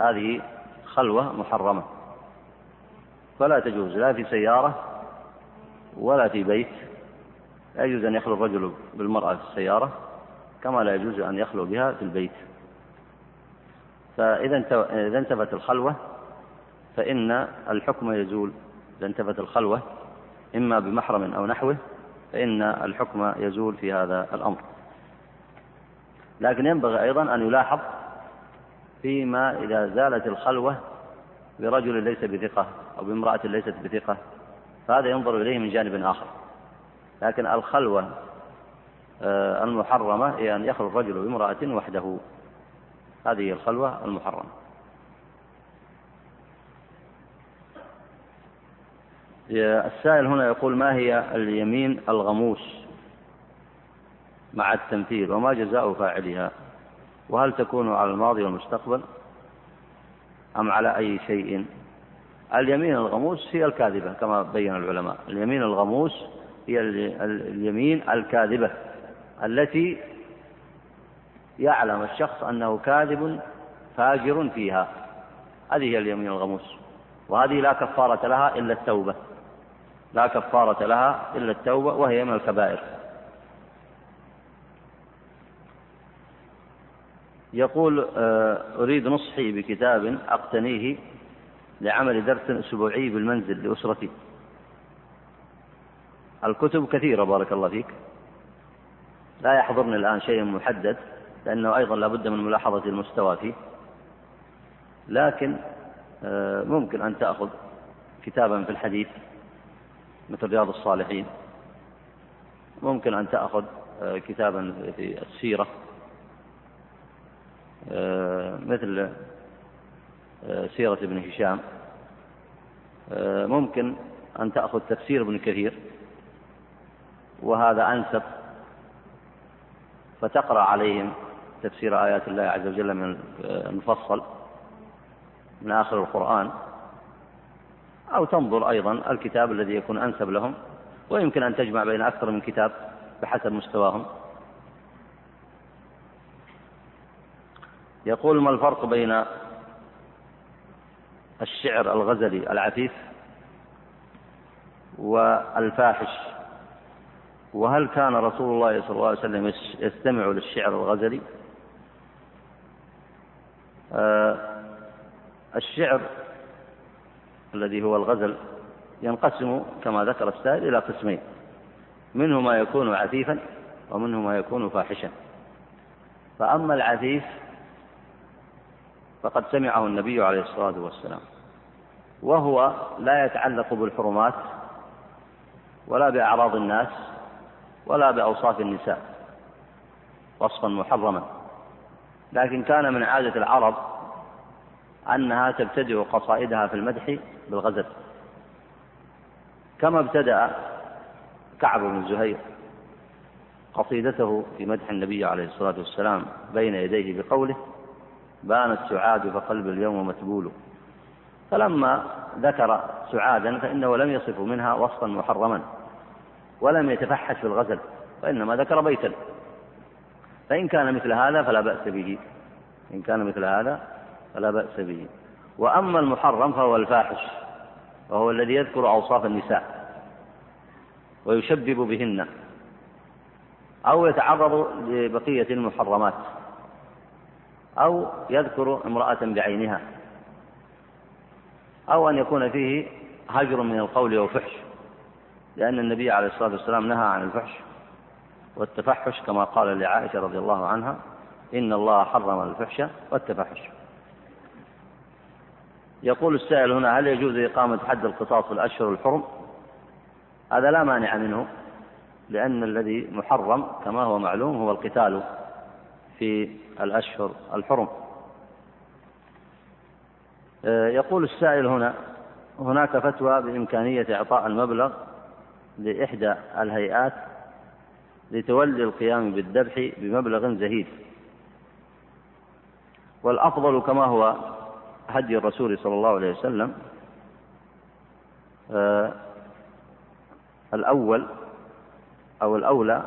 هذه خلوة محرمة. فلا تجوز لا في سيارة ولا في بيت لا يجوز أن يخلو الرجل بالمرأة في السيارة كما لا يجوز أن يخلو بها في البيت. فإذا انتفت الخلوة فإن الحكم يزول إذا انتفت الخلوة إما بمحرم أو نحوه فإن الحكم يزول في هذا الأمر. لكن ينبغي أيضا أن يلاحظ فيما إذا زالت الخلوة برجل ليس بثقة أو بامرأة ليست بثقة فهذا ينظر إليه من جانب آخر. لكن الخلوة آه، المحرمة هي أن يخلو الرجل بامرأة وحده. هذه الخلوة المحرمة. السائل هنا يقول ما هي اليمين الغموس مع التمثيل وما جزاء فاعلها؟ وهل تكون على الماضي والمستقبل أم على أي شيء؟ اليمين الغموس هي الكاذبة كما بين العلماء. اليمين الغموس هي اليمين الكاذبة التي يعلم الشخص أنه كاذب فاجر فيها. هذه هي اليمين الغموس. وهذه لا كفارة لها إلا التوبة. لا كفارة لها إلا التوبة وهي من الكبائر. يقول آه، أريد نصحي بكتاب أقتنيه لعمل درس أسبوعي بالمنزل لأسرتي. الكتب كثيرة بارك الله فيك. لا يحضرني الآن شيء محدد لأنه أيضا لابد من ملاحظة المستوى فيه. لكن آه، ممكن أن تأخذ كتابا في الحديث. مثل رياض الصالحين. ممكن أن تأخذ آه، كتابا في السيرة آه، مثل سيرة ابن هشام. ممكن أن تأخذ تفسير ابن كثير وهذا أنسب فتقرأ عليهم تفسير آيات الله عز وجل من المفصل من آخر القرآن. أو تنظر أيضا الكتاب الذي يكون أنسب لهم ويمكن أن تجمع بين أكثر من كتاب بحسب مستواهم. يقول ما الفرق بين الشعر الغزلي العفيف والفاحش؟ وهل كان رسول الله صلى الله عليه وسلم يستمع للشعر الغزلي؟ آه الشعر الذي هو الغزل ينقسم كما ذكر السائل إلى قسمين. منه ما يكون عفيفا ومنه ما يكون فاحشا. فأما العفيف فقد سمعه النبي عليه الصلاة والسلام. وهو لا يتعلق بالحرمات ولا بأعراض الناس ولا بأوصاف النساء وصفا محرما. لكن كان من عادة العرب أنها تبتدئ قصائدها في المدح بالغزل. كما ابتدأ كعب بن زهير قصيدته في مدح النبي عليه الصلاة والسلام بين يديه بقوله بان السعاد فقلب اليوم متبول. فلما ذكر سعادا فإنه لم يصف منها وصفا محرما ولم يتفحش في الغزل وإنما ذكر بيتا. فإن كان مثل هذا فلا بأس به. إن كان مثل هذا فلا بأس به. وأما المحرم فهو الفاحش وهو الذي يذكر أوصاف النساء ويشبب بهن أو يتعرض لبقية المحرمات أو يذكر امرأة بعينها أو أن يكون فيه هجر من القول أو فحش لأن النبي عليه الصلاة والسلام نهى عن الفحش والتفحش كما قال لعائشة رضي الله عنها إن الله حرم الفحش والتفحش. يقول السائل هنا هل يجوز إقامة حد القصاص في الأشهر الحرم؟ هذا لا مانع منه لأن الذي محرم كما هو معلوم هو القتال في الأشهر الحرم. آه، يقول السائل هنا هناك فتوى بإمكانية إعطاء المبلغ لإحدى الهيئات لتولي القيام بالذبح بمبلغ زهيد. والأفضل كما هو هدي الرسول صلى الله عليه وسلم آه، الأول أو الأولى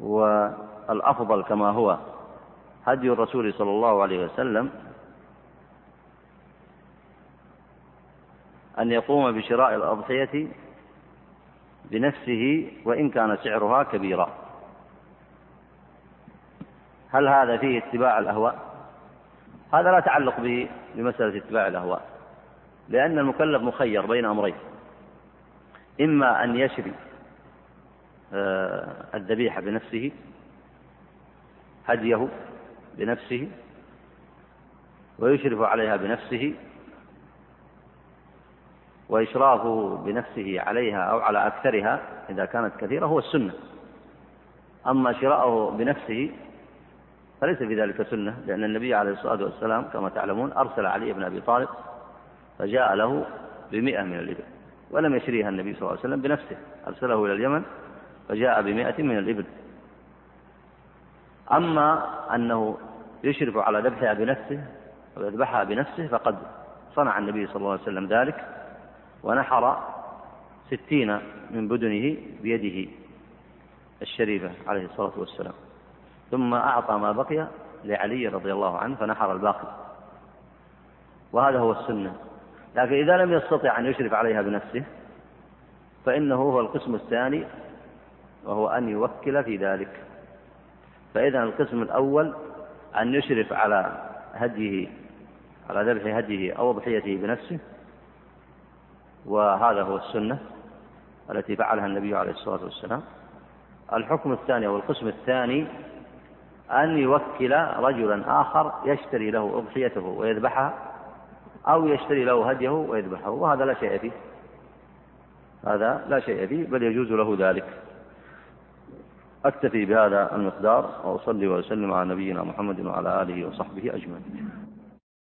والأفضل كما هو هدي الرسول صلى الله عليه وسلم أن يقوم بشراء الأضحية بنفسه وإن كان سعرها كبيرا. هل هذا فيه اتباع الأهواء؟ هذا لا تعلق به بمسألة اتباع الأهواء لأن المكلف مخير بين أمرين. إما أن يشري آه، الذبيحة بنفسه هديه بنفسه ويشرف عليها بنفسه وإشرافه بنفسه عليها أو على أكثرها إذا كانت كثيرة هو السنة. أما شراءه بنفسه فليس في ذلك سنة لأن النبي عليه الصلاة والسلام كما تعلمون أرسل علي بن أبي طالب فجاء له بمئة من الإبل ولم يشريها النبي صلى الله عليه وسلم بنفسه أرسله إلى اليمن فجاء بمئة من الإبل. أما أنه يشرف على ذبحها بنفسه ويذبحها بنفسه فقد صنع النبي صلى الله عليه وسلم ذلك ونحر ستين من بدنه بيده الشريفة عليه الصلاة والسلام. ثم أعطى ما بقي لعلي رضي الله عنه فنحر الباقي. وهذا هو السنة. لكن إذا لم يستطع أن يشرف عليها بنفسه فإنه هو القسم الثاني وهو أن يوكل في ذلك. فإذا القسم الأول أن يشرف على هديه على ذبح هديه أو أضحيته بنفسه. وهذا هو السنة التي فعلها النبي عليه الصلاة والسلام. الحكم الثاني أو القسم الثاني أن يوكل رجلا آخر يشتري له أضحيته ويذبحها أو يشتري له هديه ويذبحه وهذا لا شيء فيه. هذا لا شيء فيه بل يجوز له ذلك. أكتفي بهذا المقدار وأصلي وأسلم على نبينا محمد وعلى آله وصحبه أجمعين.